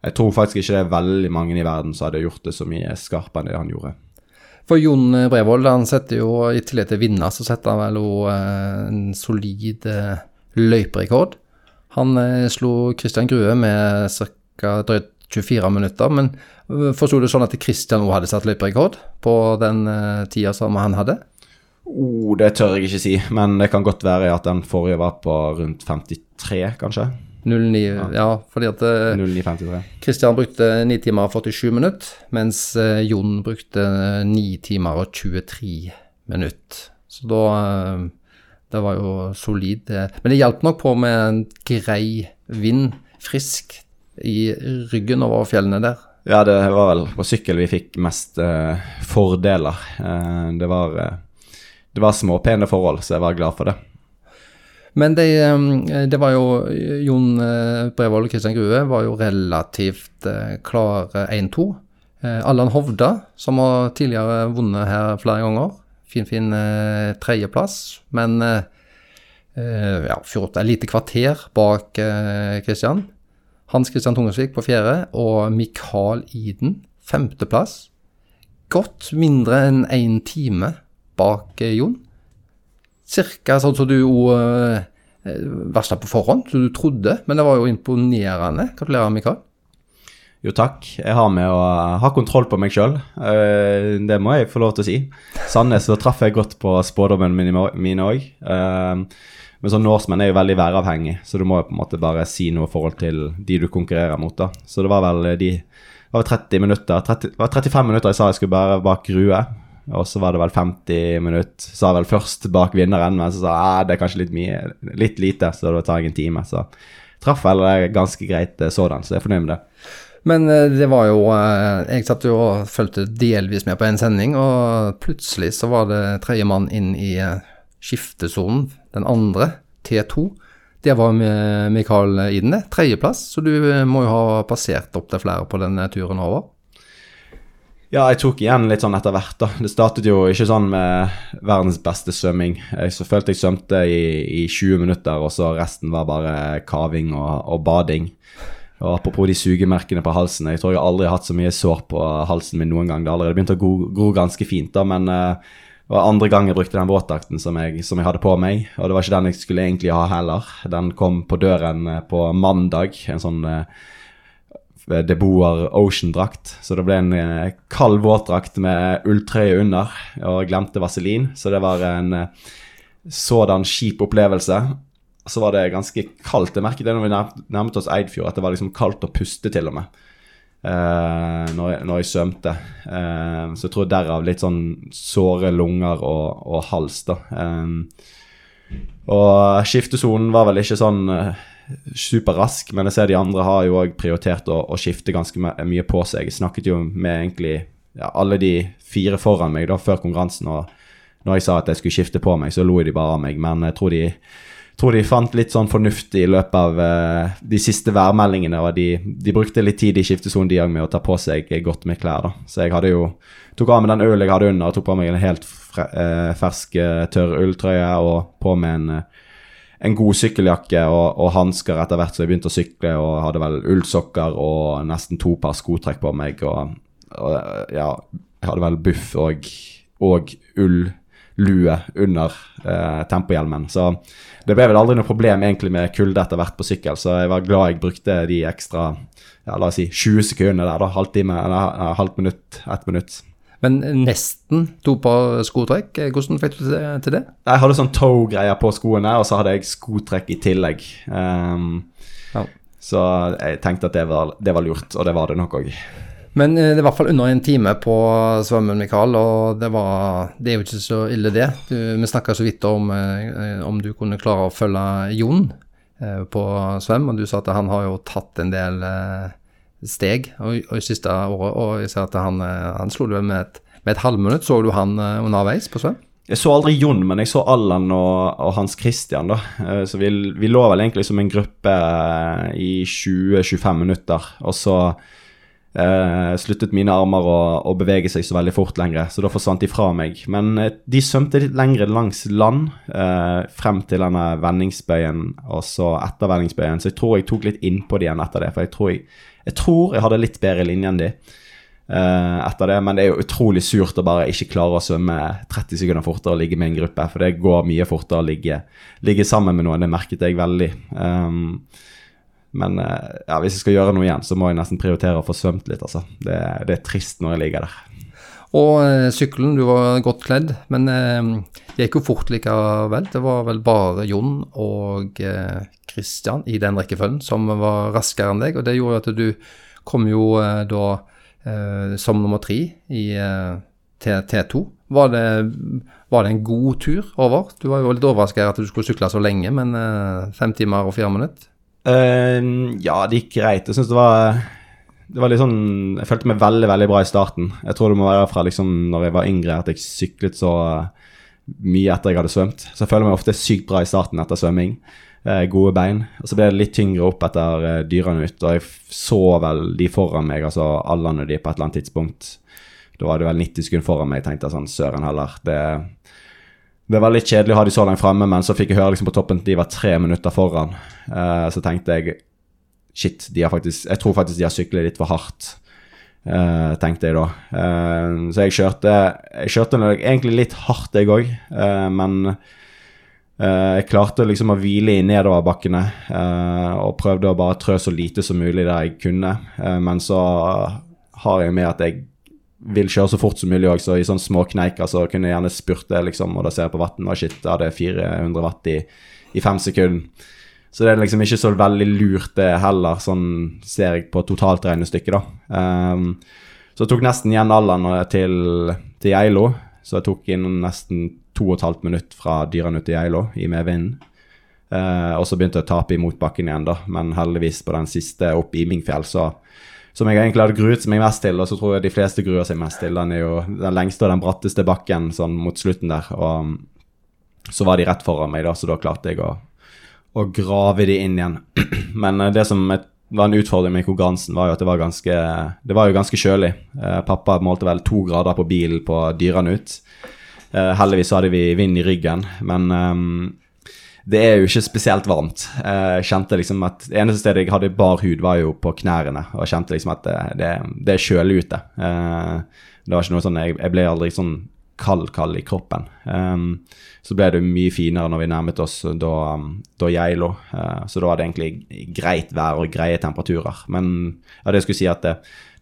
jeg tror faktisk ikke det er veldig mange i verden som hadde gjort det så mye skarpere enn det han gjorde. For Jon Breivoll, han setter jo i tillegg til å vinne, så setter han vel òg en solid løyperekord. Han eh, slo Christian Grue med ca. drøyt 24 minutter, men forsto du sånn at Christian òg hadde satt løyperekord på den uh, tida som han hadde? Oh, det tør jeg ikke si, men det kan godt være at den forrige var på rundt 53, kanskje. 09, ja. ja, fordi at uh, 0953. Christian brukte 9 timer og 47 minutter, mens Jon brukte 9 timer og 23 minutter. Så da Det var jo solid. Men det hjalp nok på med en grei vind, frisk, i ryggen over fjellene der. Ja, det var vel på sykkel vi fikk mest eh, fordeler. Eh, det var eh, det var småpene forhold, så jeg var glad for det. Men det, det var jo Jon Brevold og Kristian Grue var jo relativt klare 1-2. Eh, Allan Hovda, som har tidligere vunnet her flere ganger. Fin, fin tredjeplass, men ja, 14, lite kvarter bak Kristian. Hans Kristian Tungesvik på fjerde, og Mikael Iden femteplass. Godt mindre enn én time bak eh, Jon. Cirka sånn som du jo eh, varsla på forhånd, som du trodde, men det var jo imponerende. Gratulerer, Mikael. Jo takk, jeg har med å ha kontroll på meg sjøl. Det må jeg få lov til å si. Sandnes så traff jeg godt på spådommene mine òg. Men sånn Norseman er jo veldig væravhengig, så du må jo på en måte bare si noe i forhold til de du konkurrerer mot. da. Så det var vel de det var 30 minutter, 30, det var 35 minutter jeg sa jeg skulle bare bak Grue. Og så var det vel 50 minutter, sa vel først bak vinneren, men så sa jeg ah, det er kanskje litt mye, litt lite, så det tar jeg en time. Så traff vel ganske greit eh, sådan, så jeg er fornøyd med det. Men eh, det var jo eh, Jeg satt jo og fulgte delvis med på en sending, og plutselig så var det tredjemann inn i eh, skiftesonen, den andre, T2. Det var Mikael Iden, det. Tredjeplass, så du eh, må jo ha passert opp til flere på denne turen over. Ja, jeg tok igjen litt sånn etter hvert, da. Det startet jo ikke sånn med verdens beste svømming. Så følte jeg svømte i, i 20 minutter, og så resten var bare kaving og, og bading. Og Apropos de sugemerkene på halsen. Jeg tror jeg aldri har hatt så mye sår på halsen min noen gang. Det har allerede begynt å gro, gro ganske fint, da, men uh, det var andre gang jeg brukte den våtdrakten som, som jeg hadde på meg. Og det var ikke den jeg skulle egentlig ha heller. Den kom på døren eh, på mandag. En sånn uh, Deboer Ocean-drakt. Så det ble en eh, kald våtdrakt med ulltrøye under, og jeg glemte vaselin. Så det var en eh, sådan kjip opplevelse. Så var det ganske kaldt. Jeg merket det når vi nær- nærmet oss Eidfjord, at det var liksom kaldt å puste til og med. Eh, når, når jeg svømte. Eh, så jeg tror derav litt sånn såre lunger og, og hals, da. Eh, og skiftesonen var vel ikke sånn superrask, men jeg ser de andre har jo òg prioritert å, å skifte ganske mye på seg. Jeg snakket jo med egentlig ja, alle de fire foran meg da før konkurransen, og når jeg sa at jeg skulle skifte på meg, så lo de bare av meg. Men jeg tror de, tror de fant litt sånn fornuft i løpet av uh, de siste værmeldingene, og de, de brukte litt tid i skiftesonen de òg med å ta på seg godt med klær. da. Så jeg hadde jo tok av meg den ølen jeg hadde under, og tok på meg en helt fre, uh, fersk, uh, tørr ulltrøye og på med en eh, en god sykkeljakke og, og hansker etter hvert som jeg begynte å sykle, og hadde vel ullsokker og nesten to par skotrekk på meg. Og, og ja, jeg hadde vel buff og, og ullue under eh, tempohjelmen. Så det ble vel aldri noe problem egentlig med kulde etter hvert på sykkel, så jeg var glad jeg brukte de ekstra ja, la oss si 20 sekundene der, da. Halvtime, eller halvt minutt, ett minutt. Men nesten to par skotrekk. Eh, Hvordan fikk du til det? Jeg hadde sånn toe-greier på skoene, og så hadde jeg skotrekk i tillegg. Um, Ja. Så jeg tenkte at det var, det var lurt, og det var det nok òg. Men eh, det er i hvert fall under en time på svømmen, Mikael, og det, var, det er jo ikke så ille, det. Du, vi snakka så vidt om eh, om du kunne klare å følge Jon eh, på svøm, og du sa at han har jo tatt en del steg og, og i siste året, og jeg ser at han, han slo du med et, med et halvminutt. Så du han underveis på svøm? Jeg så aldri Jon, men jeg så Allan og, og Hans Christian. da. Så vi, vi lå vel egentlig som en gruppe i 20-25 minutter. Og så eh, sluttet mine armer å, å bevege seg så veldig fort lenger, så da forsvant de fra meg. Men eh, de svømte litt lengre langs land, eh, frem til denne vendingsbøyen, og så etter vendingsbøyen. Så jeg tror jeg tok litt innpå de igjen etter det, for jeg tror jeg, jeg, tror jeg hadde litt bedre linje enn de. eh, etter det, Men det er jo utrolig surt å bare ikke klare å svømme 30 sekunder fortere og ligge med en gruppe. For det går mye fortere å ligge, ligge sammen med noen. Det merket jeg veldig. Um, men eh, ja, hvis jeg skal gjøre noe igjen, så må jeg nesten prioritere å få svømt litt. altså. Det, det er trist når jeg ligger der. Og eh, sykkelen, du var godt kledd, men eh, det gikk jo fort likevel. Det var vel bare Jon og Kristian i den rekkefølgen som var raskere enn deg, og det gjorde at du kom jo da som nummer tre i eh, T- T2, Var det, var det en god tur over? Du var jo litt overrasket at du skulle sykle så lenge, men fem timer og fire minutter? Eh, ja, det gikk greit. Jeg synes det var det var litt sånn Jeg følte meg veldig veldig bra i starten. Jeg tror det må være fra liksom når jeg var yngre at jeg syklet så eh, mye etter jeg hadde svømt. Så jeg føler meg ofte sykt bra i starten etter svømming. Eh, gode bein. Og så ble det litt tyngre opp etter eh, dyrene ut, og jeg så vel de foran meg, altså Allan og de, på et eller annet tidspunkt. Da var det vel 90 sekunder foran meg. Jeg tenkte sånn, søren heller. Det, det var litt kjedelig å ha de så langt fremme, men så fikk jeg høre liksom på toppen at de var tre minutter foran. Eh, så tenkte jeg shit, faktisk, jeg tror faktisk de har syklet litt for hardt. Uh, tenkte jeg da. Uh, så jeg kjørte Jeg kjørte egentlig litt hardt, jeg òg, eh, men jeg klarte liksom å hvile i nedoverbakkene og prøvde å bare trø så lite som mulig der jeg kunne. men så har jeg med at jeg vil kjøre så fort som mulig òg, så i sånne små kneiker så kunne jeg gjerne spurte, liksom, og da ser jeg på vatten, og shit, da hadde jeg 400 watt i, i fem sekunder. Så det er liksom ikke så veldig lurt, det heller, sånn ser jeg på totalt regnestykke, da. Um, så jeg tok nesten igjen alderen til, til Geilo. Så jeg tok inn nesten to og et halvt minutt fra dyrene til Geilo i medvinden. Uh, og så begynte jeg å tape imot bakken igjen, da. Men heldigvis på den siste opp i Mingfjell, så som jeg egentlig hadde gruet meg mest til, og så tror jeg de fleste gruer seg mest til. Den er jo den lengste og den bratteste bakken sånn mot slutten der. Og så var de rett foran meg, da, så da klarte jeg å å grave de inn igjen. Men eh, det som var en utfordring med konkurransen, var jo at det var ganske Det var jo ganske kjølig. Eh, pappa målte vel to grader på bilen på dyrene ut. Eh, heldigvis hadde vi vind i ryggen, men um, det er jo ikke spesielt varmt. Jeg kjente liksom at Det eneste stedet jeg hadde bar hud, var jo på knærne. Og jeg kjente liksom at det, det, det er kjølig ute. Det var ikke noe sånn Jeg, jeg ble aldri sånn kald, kald i kroppen. Um, så ble det mye finere når vi nærmet oss da, da Geilo. Uh, så da var det egentlig greit vær og greie temperaturer. Men ja, det jeg skulle si at det,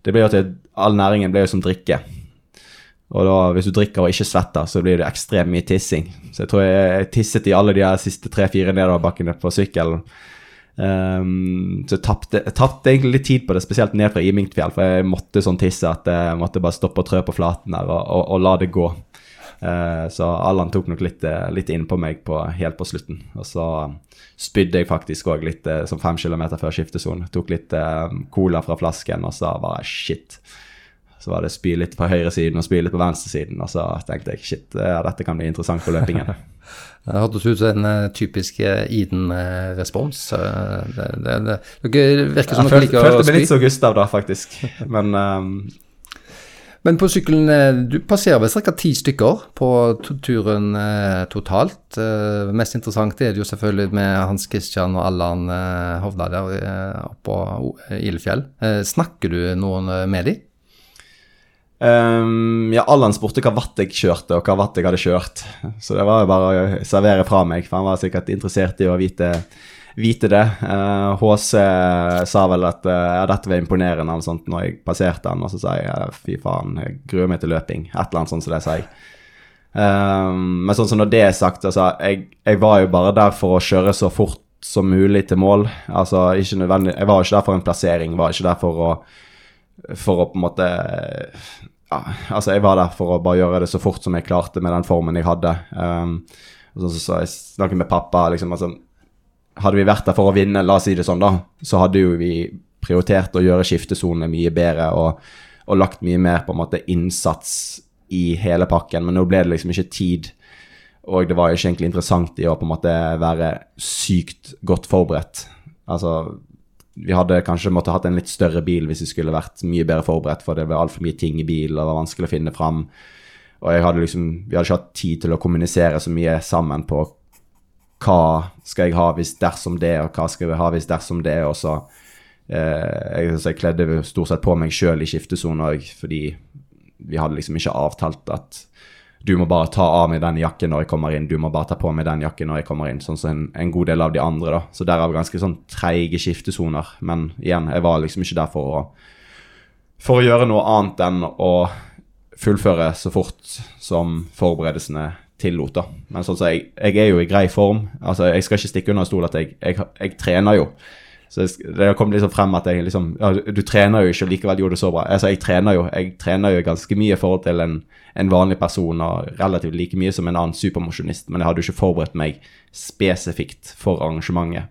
det ble jo til all næringen ble jo som drikke. Og da, hvis du drikker og ikke svetter, så blir det ekstremt mye tissing. Så jeg tror jeg tisset i alle de her siste tre-fire nedoverbakkene på sykkelen. Um, så jeg tapte, egentlig litt tid på det, spesielt ned fra Imingtfjell, for jeg måtte sånn tisse at jeg måtte bare stoppe og trø på flaten der og, og, og la det gå. Uh, så Allan tok nok litt, eh, litt innpå meg på, helt på slutten. Og så spydde jeg faktisk òg litt uh, som fem kilometer før skiftesonen. Tok litt uh, cola fra flasken og så bare shit. Så var det spy litt på høyresiden og spy litt på venstresiden, og så tenkte jeg shit, ja, dette kan bli interessant på løpingen. Det hørtes ut som en uh, typisk uh, Iden-respons. Uh, det, det, det, det, virker som dere liker å spy. Følte meg litt så Gustav da, faktisk. Men, um... Men på sykkelen Du passerer vel ca. ti stykker på turen totalt. mest interessant er det jo selvfølgelig med Hans Christian og Allan Hovda der oppå Ilefjell. snakker du noen med dem? Um, ja, Allan spurte hva watt jeg kjørte, og hva watt jeg hadde kjørt. Så det var jo bare å servere fra meg, for han var sikkert interessert i å vite, vite det. Uh, eh, HC sa vel at uh, dette var imponerende eller sånt når jeg passerte han, og så sa jeg fy faen, jeg gruer meg til løping. Et eller annet sånt som det sa jeg. Um, men sånn som når det er sagt, altså, jeg, jeg var jo bare der for å kjøre så fort som mulig til mål. Altså, ikke nødvendig, Jeg var ikke der for en plassering, var ikke der for å for å på en måte ja, Altså, jeg var der for å bare gjøre det så fort som jeg klarte med den formen jeg hadde. Um, og så, så jeg snakket med pappa liksom, altså, Hadde vi vært der for å vinne, la oss si det sånn, da, så hadde jo vi prioritert å gjøre skiftesonene mye bedre og, og, lagt mye mer på en måte innsats i hele pakken. Men nå ble det liksom ikke tid, og det var ikke egentlig interessant i å på en måte være sykt godt forberedt. Altså, vi hadde kanskje måttet hatt en litt større bil hvis vi skulle vært mye bedre forberedt, for det ble altfor mye ting i bilen, og det var vanskelig å finne fram. Og jeg hadde liksom, vi hadde ikke hatt tid til å kommunisere så mye sammen på hva skal jeg ha hvis dersom det, og hva skal vi ha hvis dersom det, og så eh, jeg, jeg, kledde stort sett på meg sjøl i skiftesonen òg, fordi vi hadde liksom ikke avtalt at du må bare ta av meg den jakken når jeg kommer inn, du må bare ta på meg den jakken når jeg kommer inn, sånn som en, en god del av de andre, da. Så derav ganske sånn treige skiftesoner. Men igjen, jeg var liksom ikke der for å, for å gjøre noe annet enn å fullføre så fort som forberedelsene tillot, da. Men sånn så jeg, jeg, er jo i grei form. Altså, jeg skal ikke stikke under stol at jeg, jeg, jeg trener jo. Så det kom liksom frem at jeg liksom ja, Du trener jo ikke, og likevel gjorde det så bra. Altså, jeg trener jo jeg trener jo ganske mye i forhold til en, en vanlig person, og relativt like mye som en annen supermosjonist, men jeg hadde jo ikke forberedt meg spesifikt for arrangementet,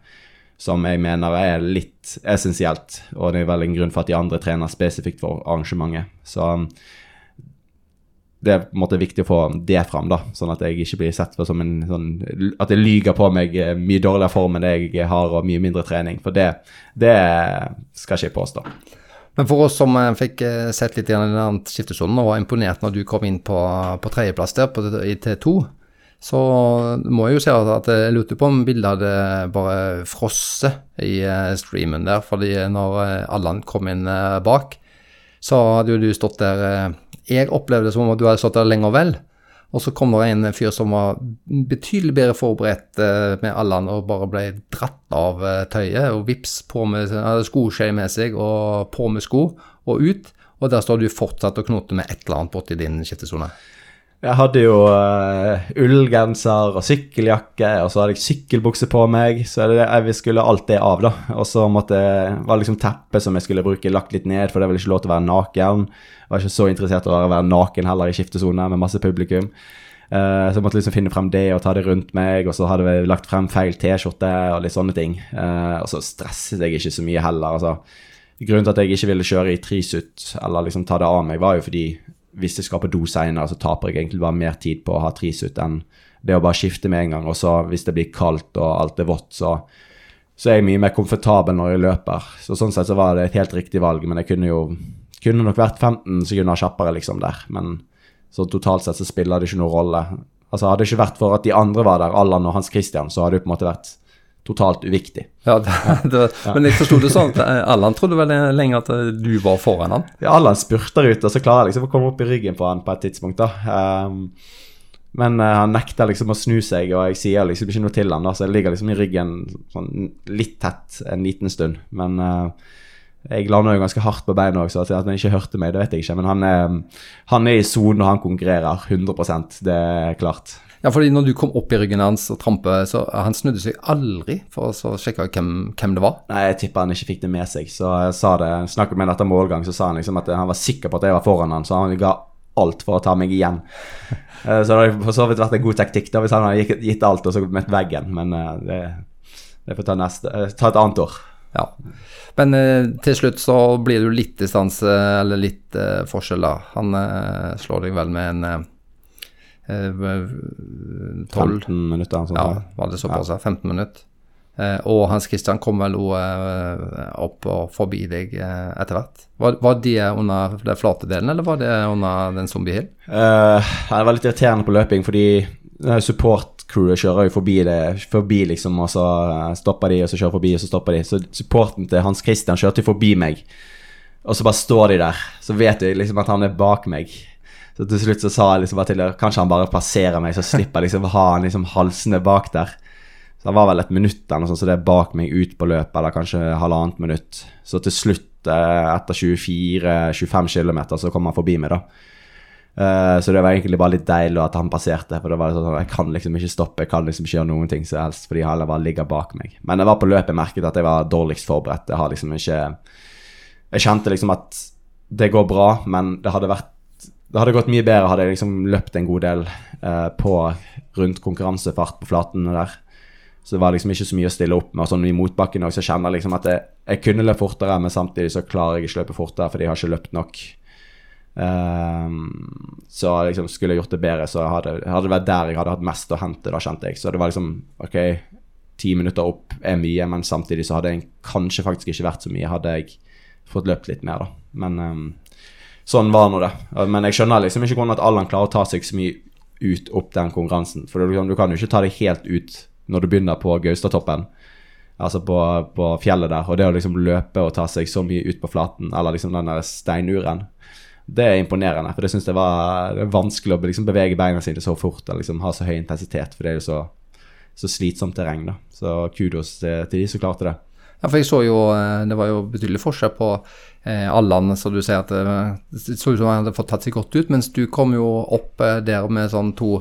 som jeg mener er litt essensielt, og det er vel en grunn for at de andre trener spesifikt for arrangementet. Så um, det er på en måte viktig å få det fram, da, sånn at jeg ikke blir sett på som en sånn At jeg lyver på meg eh, mye dårligere form enn jeg har, og mye mindre trening. For det, det skal ikke jeg påstå. Men for oss som eh, fikk eh, sett litt i den skiftesonen og var imponert når du kom inn på, på tredjeplass der på, i T2, så må jeg jo si at, jeg lurte på om bildet hadde bare frosset i streamen der. fordi når Allan kom inn bak, så hadde jo du stått der Jeg opplevde det som om at du hadde stått der lenger vel. Og så kom det en fyr som var betydelig bedre forberedt eh, med Allan og bare ble dratt av eh, tøyet. Og vips, på med skoskje med seg og på med sko og ut. Og der står du fortsatt og knoter med et eller annet borti din skiftesone. Jeg hadde jo uh, ullgenser og sykkeljakke, og så hadde jeg sykkelbukse på meg. Så det, jeg skulle alt det av, da. Og så måtte var liksom teppet som jeg skulle bruke, lagt litt ned, for det var ikke lov til å være naken. Jeg var ikke så interessert i å være naken heller i skiftesone med masse publikum. Uh, så jeg måtte liksom finne frem det og ta det rundt meg, og så hadde vi lagt frem feil T-skjorte og litt sånne ting. Uh, og så stresset jeg ikke så mye heller. altså. Grunnen til at jeg ikke ville kjøre i trisuit eller liksom ta det av meg, var jo fordi hvis jeg skal på do seinere, så taper jeg egentlig bare mer tid på å ha trisuit enn det å bare skifte med en gang. Og så hvis det blir kaldt og alt er vått, så, så er jeg mye mer komfortabel når jeg løper. Så sånn sett så var det et helt riktig valg, men jeg kunne jo kunne nok vært 15 sekunder kjappere liksom der. Men så totalt sett så spiller det ikke noen rolle. Altså Hadde det ikke vært for at de andre var der, Allan og Hans Christian, så hadde det på en måte vært totalt uviktig. Ja, det, det, Men jeg forsto det sånn at eh, Allan trodde vel lenge at eh, du var foran han. Ja, Allan spurter ut, og så klarer jeg liksom å komme opp i ryggen på han på et tidspunkt. da. Um, men uh, han nekter liksom å snu seg, og jeg sier liksom ikke noe til han da, så jeg ligger liksom i ryggen sånn litt tett en liten stund. Men uh, jeg lander jo ganske hardt på beina òg, så at han ikke hørte meg, det vet jeg ikke. Men han er, han er i sonen, og han konkurrerer 100% det er klart. Ja, fordi når du kom opp i ryggen hans og trampe, så han snudde seg aldri for å så sjekke hvem, hvem det var. Nei, jeg tipper han ikke fikk det med seg, så jeg sa det, snakket med ham etter målgang, så sa han liksom at han var sikker på at jeg var foran han, så han ga alt for å ta meg igjen. Eh, så det har for så vidt vært en god taktikk da, hvis han hadde gitt alt og så møtt veggen, men eh, det, det får ta, neste, eh, ta et annet år. Ja. Men eh, til slutt så blir det jo litt distanse, eller litt eh, forskjell, da. Han eh, slår deg vel med en 12 15 minutter. Sånn, Ja, var det såpass? Ja. 15 minutter. Eh, og Hans Christian kom vel eh, opp og forbi deg eh, etter hvert. Var, var det under den flate delen, eller var det under den zombie hill? Eh, det var litt irriterende på løping, fordi eh, support-crewet kjører jo forbi det, forbi liksom, og så eh, stopper de, og så kjører forbi, og så stopper de. Så supporten til Hans Christian kjørte forbi meg, og så bare står de der. Så vet jeg liksom at han er bak meg. Så til slutt så sa jeg liksom bare til dem Kanskje han bare plasserer meg, så slipper jeg liksom ha han liksom halsende bak der. Så det var vel et minutt eller noe sånt, så det er bak meg ut på løpet, eller kanskje halvannet minutt. Så til slutt, eh, etter 24-25 km, så kom han forbi meg, da. Eh, så det var egentlig bare litt deilig at han passerte, for det var sånn jeg kan liksom ikke stoppe, jeg kan liksom ikke gjøre noen ting som helst, fordi han bare ligger bak meg. Men det var på løpet jeg merket at jeg var dårligst forberedt. Jeg har liksom ikke Jeg kjente liksom at det går bra, men det hadde vært det hadde gått mye bedre hadde jeg liksom løpt en god del eh, på rundt konkurransefart på flatene der. Så det var liksom ikke så mye å stille opp med. Og sånn i motbakken også, så kjenner jeg liksom at jeg, jeg kunne løpt fortere, men samtidig så klarer jeg ikke løpe fortere fordi jeg har ikke løpt nok. Ehm, så liksom skulle jeg gjort det bedre, så hadde, hadde det vært der jeg hadde hatt mest å hente, da kjente jeg. Så det var liksom OK, ti minutter opp er mye, men samtidig så hadde jeg kanskje faktisk ikke vært så mye, hadde jeg fått løpt litt mer, da. Men ehm, sånn var nå det. Men jeg skjønner liksom ikke hvordan at Allan klarer å ta seg så mye ut opp den konkurransen. For du, du kan jo ikke ta det helt ut når du begynner på Gaustatoppen, altså på, på fjellet der. Og det å liksom løpe og ta seg så mye ut på flaten, eller liksom den der steinuren, det er imponerende. For det syns jeg var det vanskelig å liksom bevege beina sine så fort og liksom ha så høy intensitet, for det er jo så, så slitsomt terreng, da. Så kudos til, til de som klarte det. Ja, for jeg så jo eh, Det var jo betydelig forskjell på eh, Allan, så du sier at eh, det så ut som han hadde fått tatt seg godt ut, mens du kom jo opp eh, der med sånn to,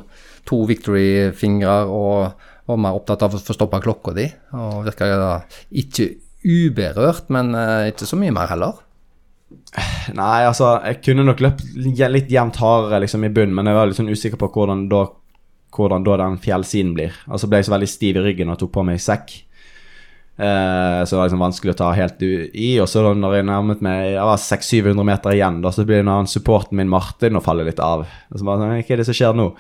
to victory-fingre og var mer opptatt av å få stoppa klokka di, og virka ikke uberørt, men eh, ikke så mye mer heller. Nei, altså, jeg kunne nok løpt litt jevnt hardere liksom, i bunnen, men jeg var litt sånn usikker på hvordan da, hvordan da den fjellsiden blir. Altså ble jeg så veldig stiv i ryggen og tok på meg sekk. Eh, så det var liksom vanskelig å ta helt i. Og så når jeg nærmet meg Jeg var 600-700 meter igjen, da, så blir det når supporten min Martin å falle litt av. Og så bare sånn, Hva er det som skjer nå?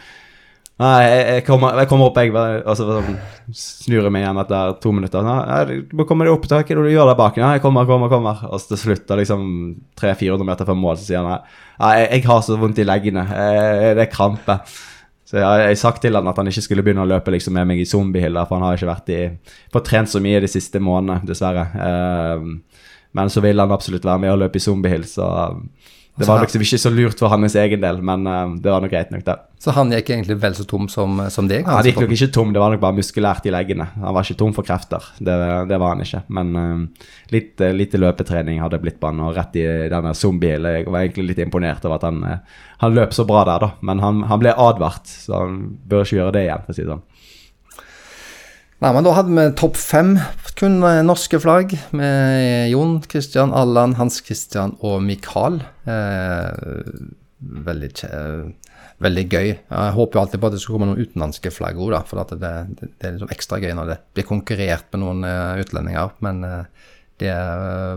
Nei, jeg, jeg, kommer, jeg kommer, opp, jeg. Og så sånn, snur jeg meg igjen etter to minutter. Nei, du må komme deg opp, hva er det du gjør der bak? Nei, jeg kommer, kommer, kommer. Og så til slutt, liksom 300-400 meter fra mål, så sier han nei, jeg, jeg har så vondt i leggene. det er krampe. Så jeg har sagt til han at han ikke skulle begynne å løpe liksom, med meg i zombiehylla, for han har ikke vært i, fått trent så mye de siste månedene, dessverre. Uh, men så vil han absolutt være med og løpe i zombiehyll, så det var liksom ikke så lurt for hans egen del, men uh, det var nok greit nok, det. Så han gikk egentlig vel så tom som, som deg? Han gikk nok ikke tom, det var nok bare muskulært i leggene. Han var ikke tom for krefter, det, det var han ikke. Men uh, litt, uh, lite løpetrening hadde blitt på han, og rett i denne zombien. Jeg var egentlig litt imponert over at han, han løp så bra der, da. Men han, han ble advart, så han bør ikke gjøre det igjen, for å si det sånn. Nei, men Da hadde vi topp fem kun norske flagg, med Jon Christian, Allan, Hans Christian og Mikael. Eh, veldig, veldig gøy. Jeg håper jo alltid på at det skal komme noen utenlandske flagg òg, for det, det, det, er liksom ekstra gøy når det blir konkurrert med noen uh, utlendinger. Men det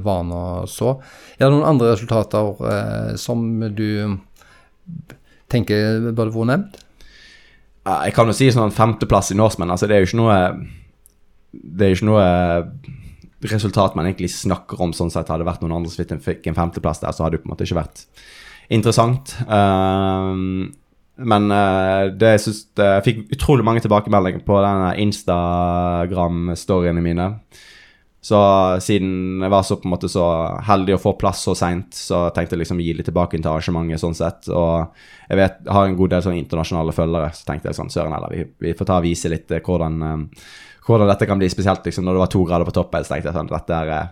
var nå så. Er det noen andre resultater eh, som du tenker burde vært nevnt? Jeg kan jo si sånn femteplass i Norseman. Altså, det er jo ikke noe Det er jo ikke noe resultat man egentlig snakker om. sånn sett Hadde det vært noen andre som fikk en femteplass der, så hadde det på en måte ikke vært interessant. Um, men uh, det jeg synes, jeg fikk utrolig mange tilbakemeldinger på denne Instagram-storyene mine. Så siden jeg var så på en måte så heldig å få plass så seint, så tenkte jeg liksom gi litt tilbake til arrangementet sånn sett. Og jeg vet, har en god del sånn internasjonale følgere, så tenkte jeg sånn Søren heller, vi, vi, får ta og vise litt eh, hvordan, um, hvordan dette kan bli. Spesielt liksom når det var to grader på toppen, så tenkte jeg sånn dette, er,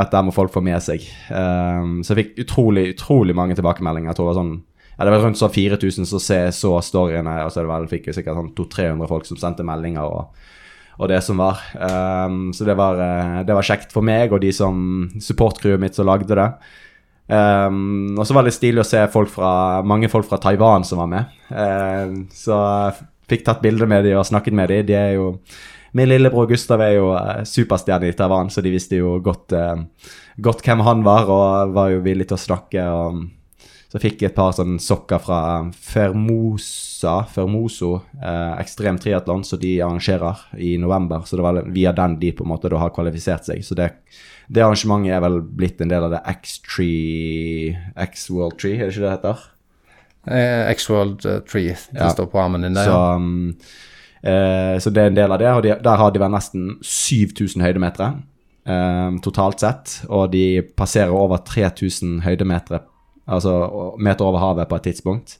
dette må folk få med seg. Um, så jeg fikk utrolig, utrolig mange tilbakemeldinger. Jeg tror det var sånn ja, det var rundt sånn 4000 som så storyene, og så det var, fikk jeg sikkert sånn 200-300 folk som sendte meldinger. og og det som var. Um, så det var, uh, det var, kjekt for meg og de som supportcrewet mitt som lagde det. Um, og så var det stilig å se folk fra, mange folk fra Taiwan som var med. Um, så fikk tatt bilder med dem og snakket med dem. De er jo Min lillebror Gustav er jo uh, superstjerne i Taiwan, så de visste jo godt, uh, godt hvem han var, og var jo villig til å snakke. og så fikk jeg et par sånne sokker fra Fermosa, Fermoso eh, Ekstrem Triatlon, som de arrangerer i november. Så det var via den de på en måte da har kvalifisert seg. Så det, det arrangementet er vel blitt en del av det X-Tree X-World Tree, er det ikke det det heter? Eh, X-World Tree, det ja. står på armen din der. Så, um, eh, så det er en del av det, og de, der har de vel nesten 7000 høydemetere. eh, totalt sett, og de passerer over 3000 høydemeter, altså meter over havet på et tidspunkt.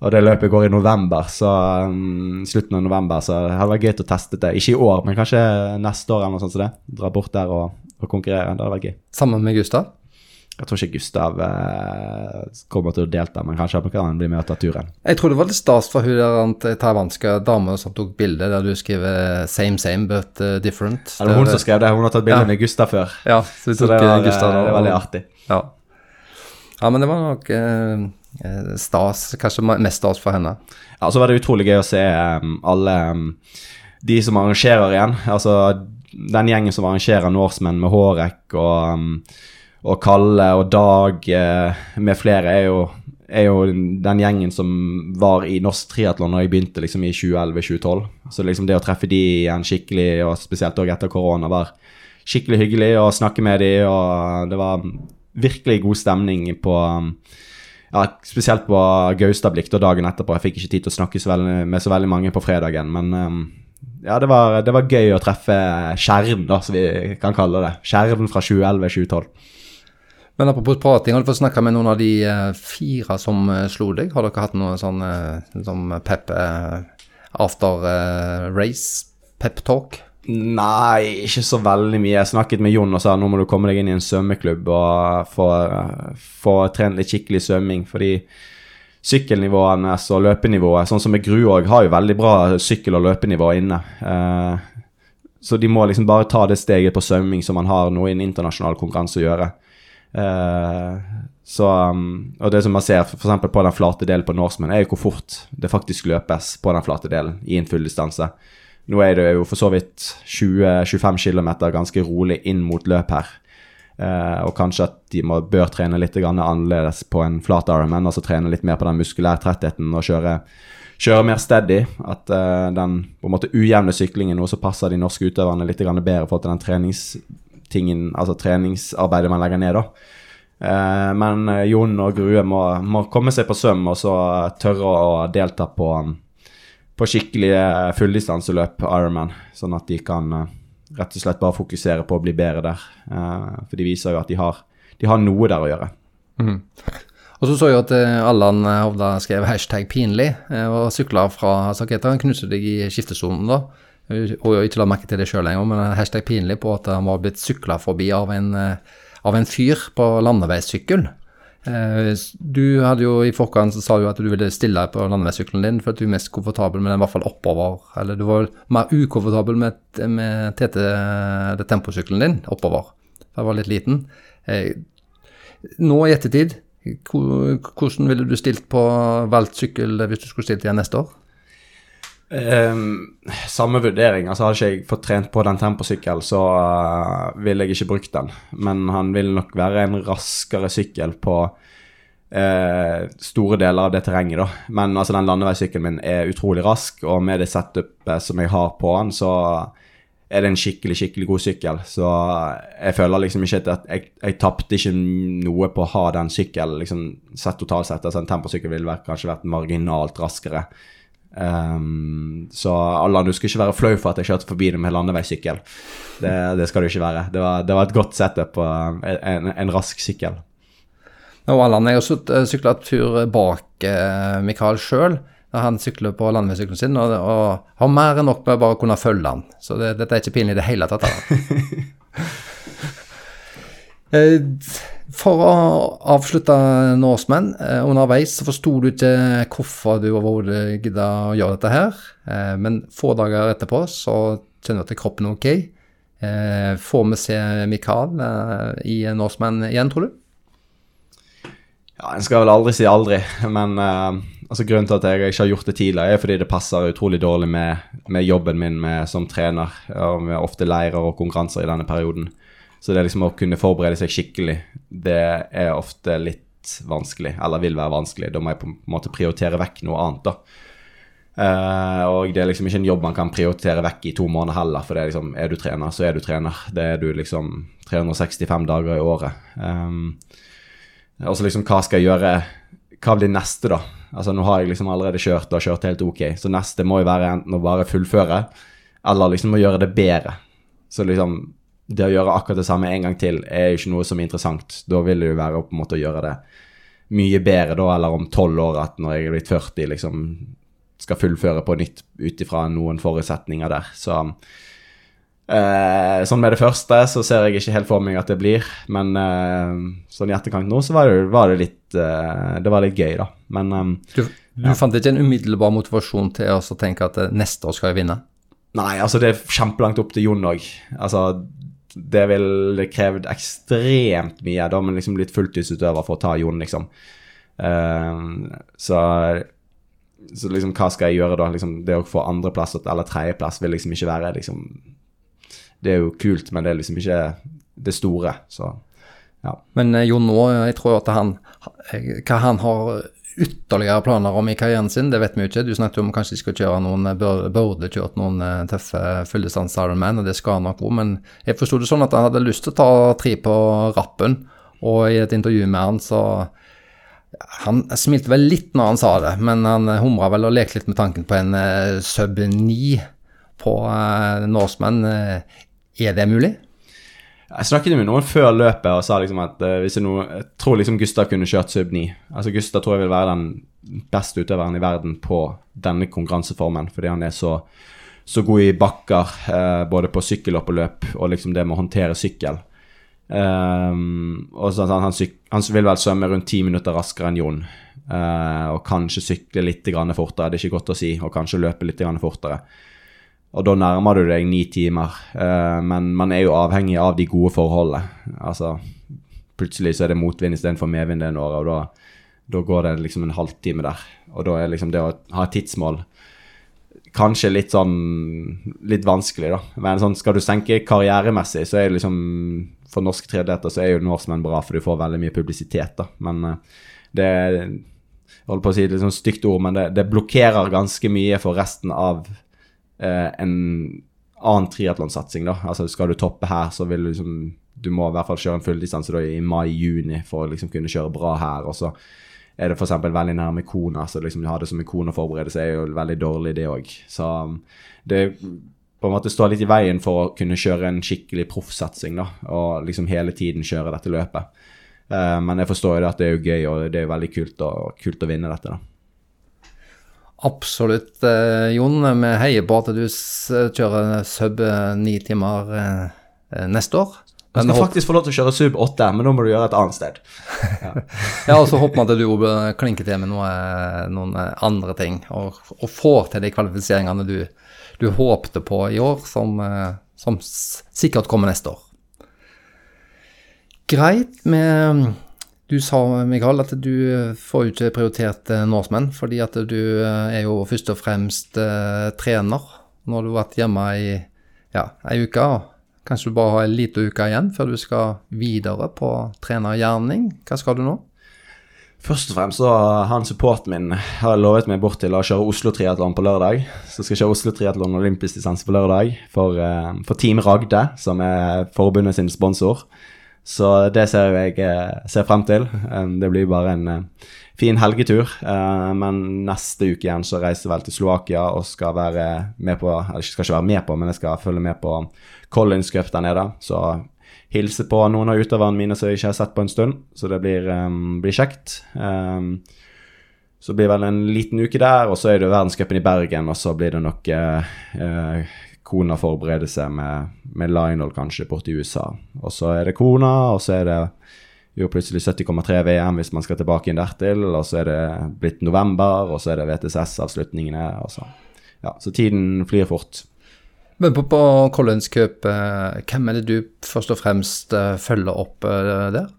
Og det løpet går i november, så um, slutten av november, så det hadde vært gøy å teste det. Ikke i år, men kanskje neste år eller noe sånt som det. Dra bort der og, og konkurrere. Det hadde vært gøy. Sammen med Gustav? Jeg tror ikke Gustav eh, kommer til å delta, men kanskje han kan bli med og ta turen. Jeg tror det var litt stas for hun der taiwanske dama som tok bilde der du skriver 'same same but uh, different'. Ja, det var hun som skrev det. Hun har tatt bilde ja. med Gustav før. Ja, så, så det, var, Gustav, det, var, veldig artig. Ja. Ja, men det var nok eh, eh, stas. Kanskje mest stas for henne. Ja, så var det utrolig gøy å se um, alle um, de som arrangerer igjen. Altså den gjengen som arrangerer Norsemen med Hårek og, um, og Kalle og Dag eh, med flere, er jo, er jo, den gjengen som var i norsk triatlon da jeg begynte liksom i 2011-2012. Så liksom det å treffe de igjen skikkelig, og spesielt også etter korona, var skikkelig hyggelig å snakke med de, og det var virkelig god stemning på um, ja, Spesielt på Gaustablikk dagen etterpå. Jeg fikk ikke tid til å snakke så veldig, med så veldig mange på fredagen, men um, ja, det var, det var, gøy å treffe skjerm, da, som vi kan kalle det. Kjernen fra 2011-2012. Men apropos prating, har du fått snakka med noen av de uh, fire som uh, slo deg? Har dere hatt noe sånn uh, som pep after race, pep talk? Nei, ikke så veldig mye. Jeg snakket med Jon og sa nå må du komme deg inn i en svømmeklubb og få, få trent litt skikkelig svømming. Fordi sykkelnivåene og løpenivået, sånn som med Gruog, har jo veldig bra sykkel- og løpenivå inne. Eh, så de må liksom bare ta det steget på svømming som man har nå i en internasjonal konkurranse å gjøre. Eh, så, um, og det som man ser f.eks. på den flate delen på Norseman, er jo hvor fort det faktisk løpes på den flate delen i en full distanse. Nå er det jo for så vidt 20-25 km ganske rolig inn mot løp her. Uh, og kanskje at de må, bør trene litt annerledes på en flat Ironman, altså trene litt mer på den muskulærtrettheten og kjøre, kjøre mer steady. At uh, den på en måte ujevne syklingen nå så passer de norske utøverne litt bedre for den treningstingen, altså treningsarbeidet man legger ned. da. Eh, men eh, Jon og Grue må, må, komme seg på søm og så tørre å delta på, på skikkelige fulldistanseløp, Ironman, sånn at de kan eh, rett og slett bare fokusere på å bli bedre der. For de viser jo at de har, de har noe der å gjøre. Mm. Og så så jeg at Allan Hovda skrev hashtag 'pinlig' og sykla fra Saketa. Han knuste deg i skiftesonen da. Og jeg ikke la merke til det sjøl lenger, men hashtag 'pinlig' på at han var blitt sykla forbi av en, av en fyr på landeveissykkel. Eh, du hadde jo i forkant så sa du at du ville stille på landeveissykkelen din for at du er mest komfortabel med den i hvert fall oppover. Eller du var mer ukomfortabel med, med TT, temposykkelen din oppover. Jeg var litt liten. Eh, nå i ettertid, hvordan ville du stilt på valgt sykkel hvis du skulle stilt igjen neste år? Um, samme vurdering. altså Hadde ikke jeg fått trent på den temposykkelen, så uh, ville jeg ikke brukt den. Men han vil nok være en raskere sykkel på uh, store deler av det terrenget, da. Men altså den landeveissykkelen min er utrolig rask, og med det setupet som jeg har på den, så er det en skikkelig skikkelig god sykkel. Så jeg føler liksom ikke at jeg, jeg tapte ikke noe på å ha den sykkelen. liksom Sett totalt sett. altså En temposykkel ville kanskje vært marginalt raskere. Um, så Allan, du skal ikke være flau for at jeg kjørte forbi det med landeveissykkel. Det, det, skal du ikke være. Det var, det var et godt setup på en, en, rask sykkel. Og Allan, jeg har også sykla tur bak eh, Mikael sjøl han sykler på landeveissykkelen sin, og, og, har mer enn nok med å bare kunne følge han. Så det, dette er ikke pinlig i det hele tatt. Eh, for å avslutte Norseman, eh, underveis så forsto du ikke hvorfor du overhodet gidda å gjøre dette her, eh, men få dager etterpå så kjenner du at kroppen er ok. Får vi se Mikael i Norseman igjen, tror du? Ja, En skal vel aldri si aldri, men uh, altså grunnen til at jeg ikke har gjort det tidligere, er fordi det passer utrolig dårlig med, med jobben min med, som trener. Og med ofte leirer og konkurranser i denne perioden. Så det liksom å kunne forberede seg skikkelig, det er ofte litt vanskelig, eller vil være vanskelig. Da må jeg på en måte prioritere vekk noe annet, da. Uh, og det er liksom ikke en jobb man kan prioritere vekk i to måneder heller, for det er liksom Er du trener, så er du trener. Det er du liksom 365 dager i året. Um, og så liksom, hva skal jeg gjøre? Hva blir neste, da? Altså Nå har jeg liksom allerede kjørt og kjørt helt ok, så neste må jo være enten å bare fullføre, eller liksom å gjøre det bedre. Så liksom det å gjøre akkurat det samme en gang til er jo ikke noe som er interessant. Da vil det jo være på en måte å gjøre det mye bedre da, eller om tolv år, at når jeg er blitt 40, liksom skal fullføre på nytt ut ifra noen forutsetninger der. Så eh, sånn med det første så ser jeg ikke helt for meg at det blir, men eh, sånn i etterkant nå så var det, var det litt eh, Det var litt gøy, da. Men eh, Du, du ja. fant ikke en umiddelbar motivasjon til å tenke at eh, neste år skal jeg vinne? Nei, altså det er kjempelangt opp til Jon òg. Altså, det ville krevd ekstremt mye. Da må liksom blitt fulltidsutøver for å ta Jon, liksom. Uh, så, så liksom, hva skal jeg gjøre da? Liksom, det å få andreplass eller tredjeplass vil liksom ikke være liksom Det er jo kult, men det er liksom ikke det store, så ja. Men uh, Jon nå, jeg tror at han Hva han har ytterligere planer om i karrieren sin, det vet vi jo ikke. Du snakket om kanskje de skal kjøre noen, burde kjørt noen eh, tøffe fulldistanse Ironman, og det skal han nok òg, men jeg forsto det sånn at han hadde lyst til å ta tre på rappen, og i et intervju med han så han smilte vel litt når han sa det, men han humra vel og lekte litt med tanken på en uh, sub 9 på uh, Norseman. Er det mulig? Jeg snakket med noen før løpet og sa liksom at uh, hvis jeg, noe, jeg tror liksom Gustav kunne kjørt sub 9. Altså Gustav tror jeg vil være den beste utøveren i verden på denne konkurranseformen, fordi han er så, så god i bakker, uh, både på sykkel og på løp, og liksom det med å håndtere sykkel. Um, og så, han, han, han, vil vel svømme rundt ti minutter raskere enn Jon. Uh, og kanskje sykle litt fortere, det er ikke godt å si, og kanskje løpe litt fortere. Og da nærmer du deg ni timer. Eh, men man er jo avhengig av de gode forholdene. Altså, plutselig så er det motvind istedenfor medvind det året, og da, da, går det liksom en halvtime der. Og da er liksom det å ha et tidsmål kanskje litt sånn litt vanskelig, da. Men sånn, skal du senke karrieremessig, så er det liksom For norske triatleter så er jo Norseman bra, for du får veldig mye publisitet, da. Men uh, det jeg holder på å si et litt sånn stygt ord, men det, det blokkerer ganske mye for resten av en annen triatlonsatsing, da. Altså skal du toppe her, så vil du liksom Du må i hvert fall kjøre en fulldistanse da i mai-juni for å liksom kunne kjøre bra her. og så er det f.eks. veldig nærme Kona, så liksom ha det som en kone å forberede seg er jo veldig dårlig, det òg. Så um, det på en måte står litt i veien for å kunne kjøre en skikkelig proffsatsing, da, og liksom hele tiden kjøre dette løpet. Uh, men jeg forstår jo at det er jo gøy, og det er jo veldig kult, og, kult å vinne dette, da. Absolutt, eh, Jon. Vi heier på at du kjører sub ni timer eh, neste år. Du skal faktisk få lov til å kjøre sub 8, men nå må du gjøre et annet sted. Ja, ja og så håper vi at du klinker til med noe, noen andre ting, og, og får til de kvalifiseringene du, du håpte på i år, som, som, sikkert kommer neste år. Greit. Med, du sa, Mikael, at du får jo ikke prioritert Norseman, fordi at du er jo først og fremst trener. Nå har du vært hjemme i ja, ei uke. Kanskje du bare har en liten uke igjen før du skal videre på trenergjerning. Hva skal du nå? Først og fremst så han supporten min har lovet meg bort til å kjøre Oslo-triatlon på lørdag. Så skal jeg kjøre Oslo-triatlon olympisk distanse på lørdag for, for, Team Ragde, som er forbundet sin sponsor. Så det ser jeg uh, ser frem til. Um, det blir bare en uh, fin helgetur. men neste uke igjen så reiser jeg vel til Slovakia og skal være med på Eller skal ikke være med på, men jeg skal følge med på Collins Cup der nede. Så hilse på noen av utøverne mine som jeg ikke har sett på en stund. Så det blir, um, blir kjekt. Um, så blir det vel en liten uke der, og så er det verdenscupen i Bergen, og så blir det nok Kona forbereder seg med, med Lionel kanskje borte i USA. Og så er det Kona, og så er det jo plutselig 70,3 VM hvis man skal tilbake inn dertil, og så er det blitt november, og så er det VTSS-avslutningene, så Ja, så tiden flyr fort. Men på, på Collins Cup, eh, hvem er det du først og fremst eh, følger opp eh, der?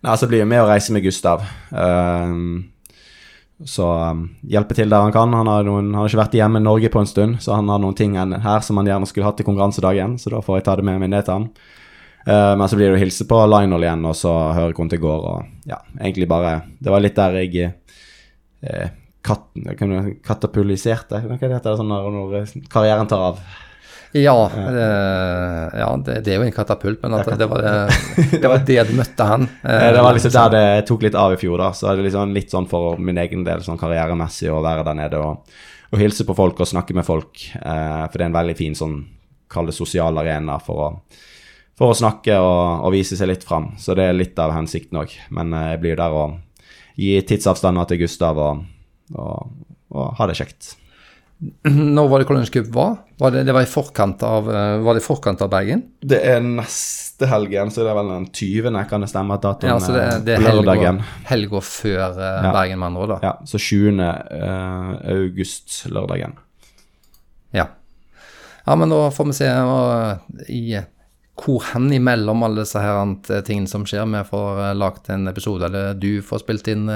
Nei, altså blir jeg med å reise med Gustav. Uh, så um, hjelpe til der han kan. Han har, noen, han har, ikke vært hjemme i Norge på en stund, så han har noen ting her som han gjerne skulle hatt i konkurransedagen, så da får jeg ta det med meg ned til han. Uh, men så blir det å hilse på Lionel igjen, og så høre hvordan det går. Og ja, egentlig bare Det var litt der jeg uh, kat, katapuliserte Hva heter det sånn når, når karrieren tar av? Ja, det, ja det, det, er jo en katapult, men det, var det, var det du møtte han. Det var liksom der det tok litt av i fjor, da. Så er det liksom litt sånn for min egen del sånn karrieremessig å være der nede og, og hilse på folk og snakke med folk. Eh, for det er en veldig fin sånn, kall det sosial arena for å, for å snakke og, og, vise seg litt fram. Så det er litt av hensikten òg. Men eh, jeg blir der og gir tidsavstander til Gustav og, og, og ha det kjekt. Når var det Collins Cup var? var det, det, var i forkant av, eh, var det i forkant av Bergen? Det er neste helgen, så det er vel den 20., kan det stemme? at datoen ja, så det, det er lørdagen. helga før uh, ja. Bergen, med andre ord? Ja, så 20. Uh, august, lørdagen. Ja. Ja, men da får vi se uh, i hvor hen imellom alle disse her tingene som skjer, vi får uh, lagd en episode, eller du får spilt inn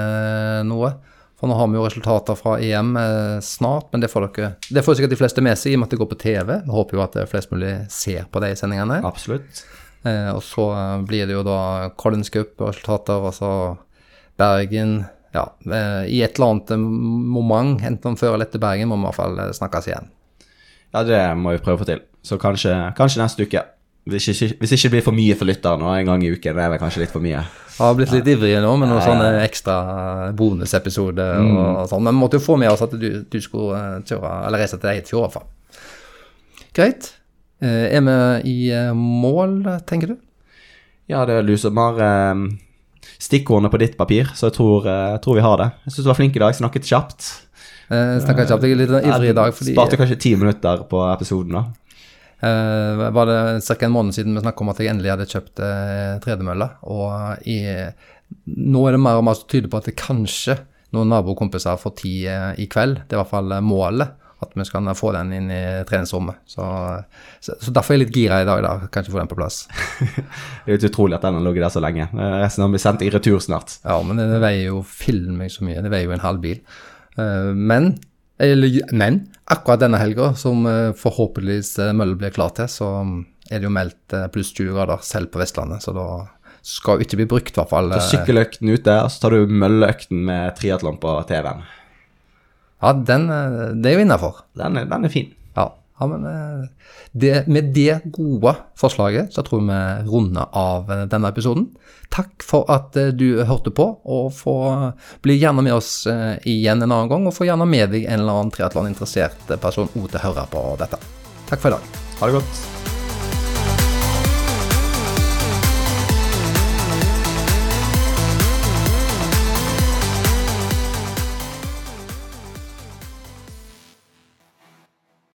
noe. For nå har vi jo resultater fra EM eh, snart, men det får dere Det får sikkert de fleste med seg i og med at det går på TV. Vi håper jo at flest mulig ser på de sendingene. Absolutt. Eh, og så blir det jo da Collins Cup-resultater, altså Bergen Ja, eh, i et eller annet moment, enten før eller etter Bergen, må vi i hvert fall snakkes igjen. Ja, det må vi prøve å få til. Så kanskje, kanskje neste uke. Hvis ikke, hvis ikke det blir for mye for lytteren en gang i uken. Det er vel kanskje litt for mye. Jeg har blitt litt ivrig nå med noen sånne ekstra bonusepisoder mm. og sånn. Men vi måtte jo få med oss at du, du skulle tjøre, eller reise til deg i hvert fall. Greit. Eh, er vi i eh, mål, tenker du? Ja, det er har um, stikkordene på ditt papir, så jeg tror, jeg tror vi har det. Jeg syns du var flink i dag, snakket kjapt. Jeg Snakka kjapt. Jeg er litt ivrig i dag fordi Sparte kanskje ti minutter på episoden, da. Uh, var det ca. en måned siden vi snakket om at jeg endelig hadde kjøpt uh, tredemølle. Og i, nå er det mer og mer tydelig på at det kanskje noen nabokompiser får tid uh, i kveld. Det er i hvert fall målet. at vi skal få den inn i treningsrommet. Så, så, så derfor er jeg litt gira i dag, da. Kanskje få den på plass. Det er jo utrolig at den har ligget der så lenge. Eh, Resten har blitt sendt i retur snart. Ja, men det veier jo film meg så mye. Det veier jo en halv bil. Eh, Men, eller, men akkurat denne helga, som eh, forhåpentligvis eh, blir klar til, så er det jo meldt eh, pluss 20 grader selv på Vestlandet. Så da skal jo ikke bli brukt, i hvert fall. Eh, sykkeløkten ut der, så tar du mølleøkten med triatlon på TV-en. Ja, den, eh, det er jo innafor. Den, den er fin. Ja. men eh, det, med det gode forslaget så tror jeg vi runder av eh, denne episoden. Takk for at eh, du hørte på, og få bli gjerne med oss igjen en annen gang. Og få gjerne med deg en eller annen triatloninteressert person også til å høre på dette. Takk for i dag. Ha det godt.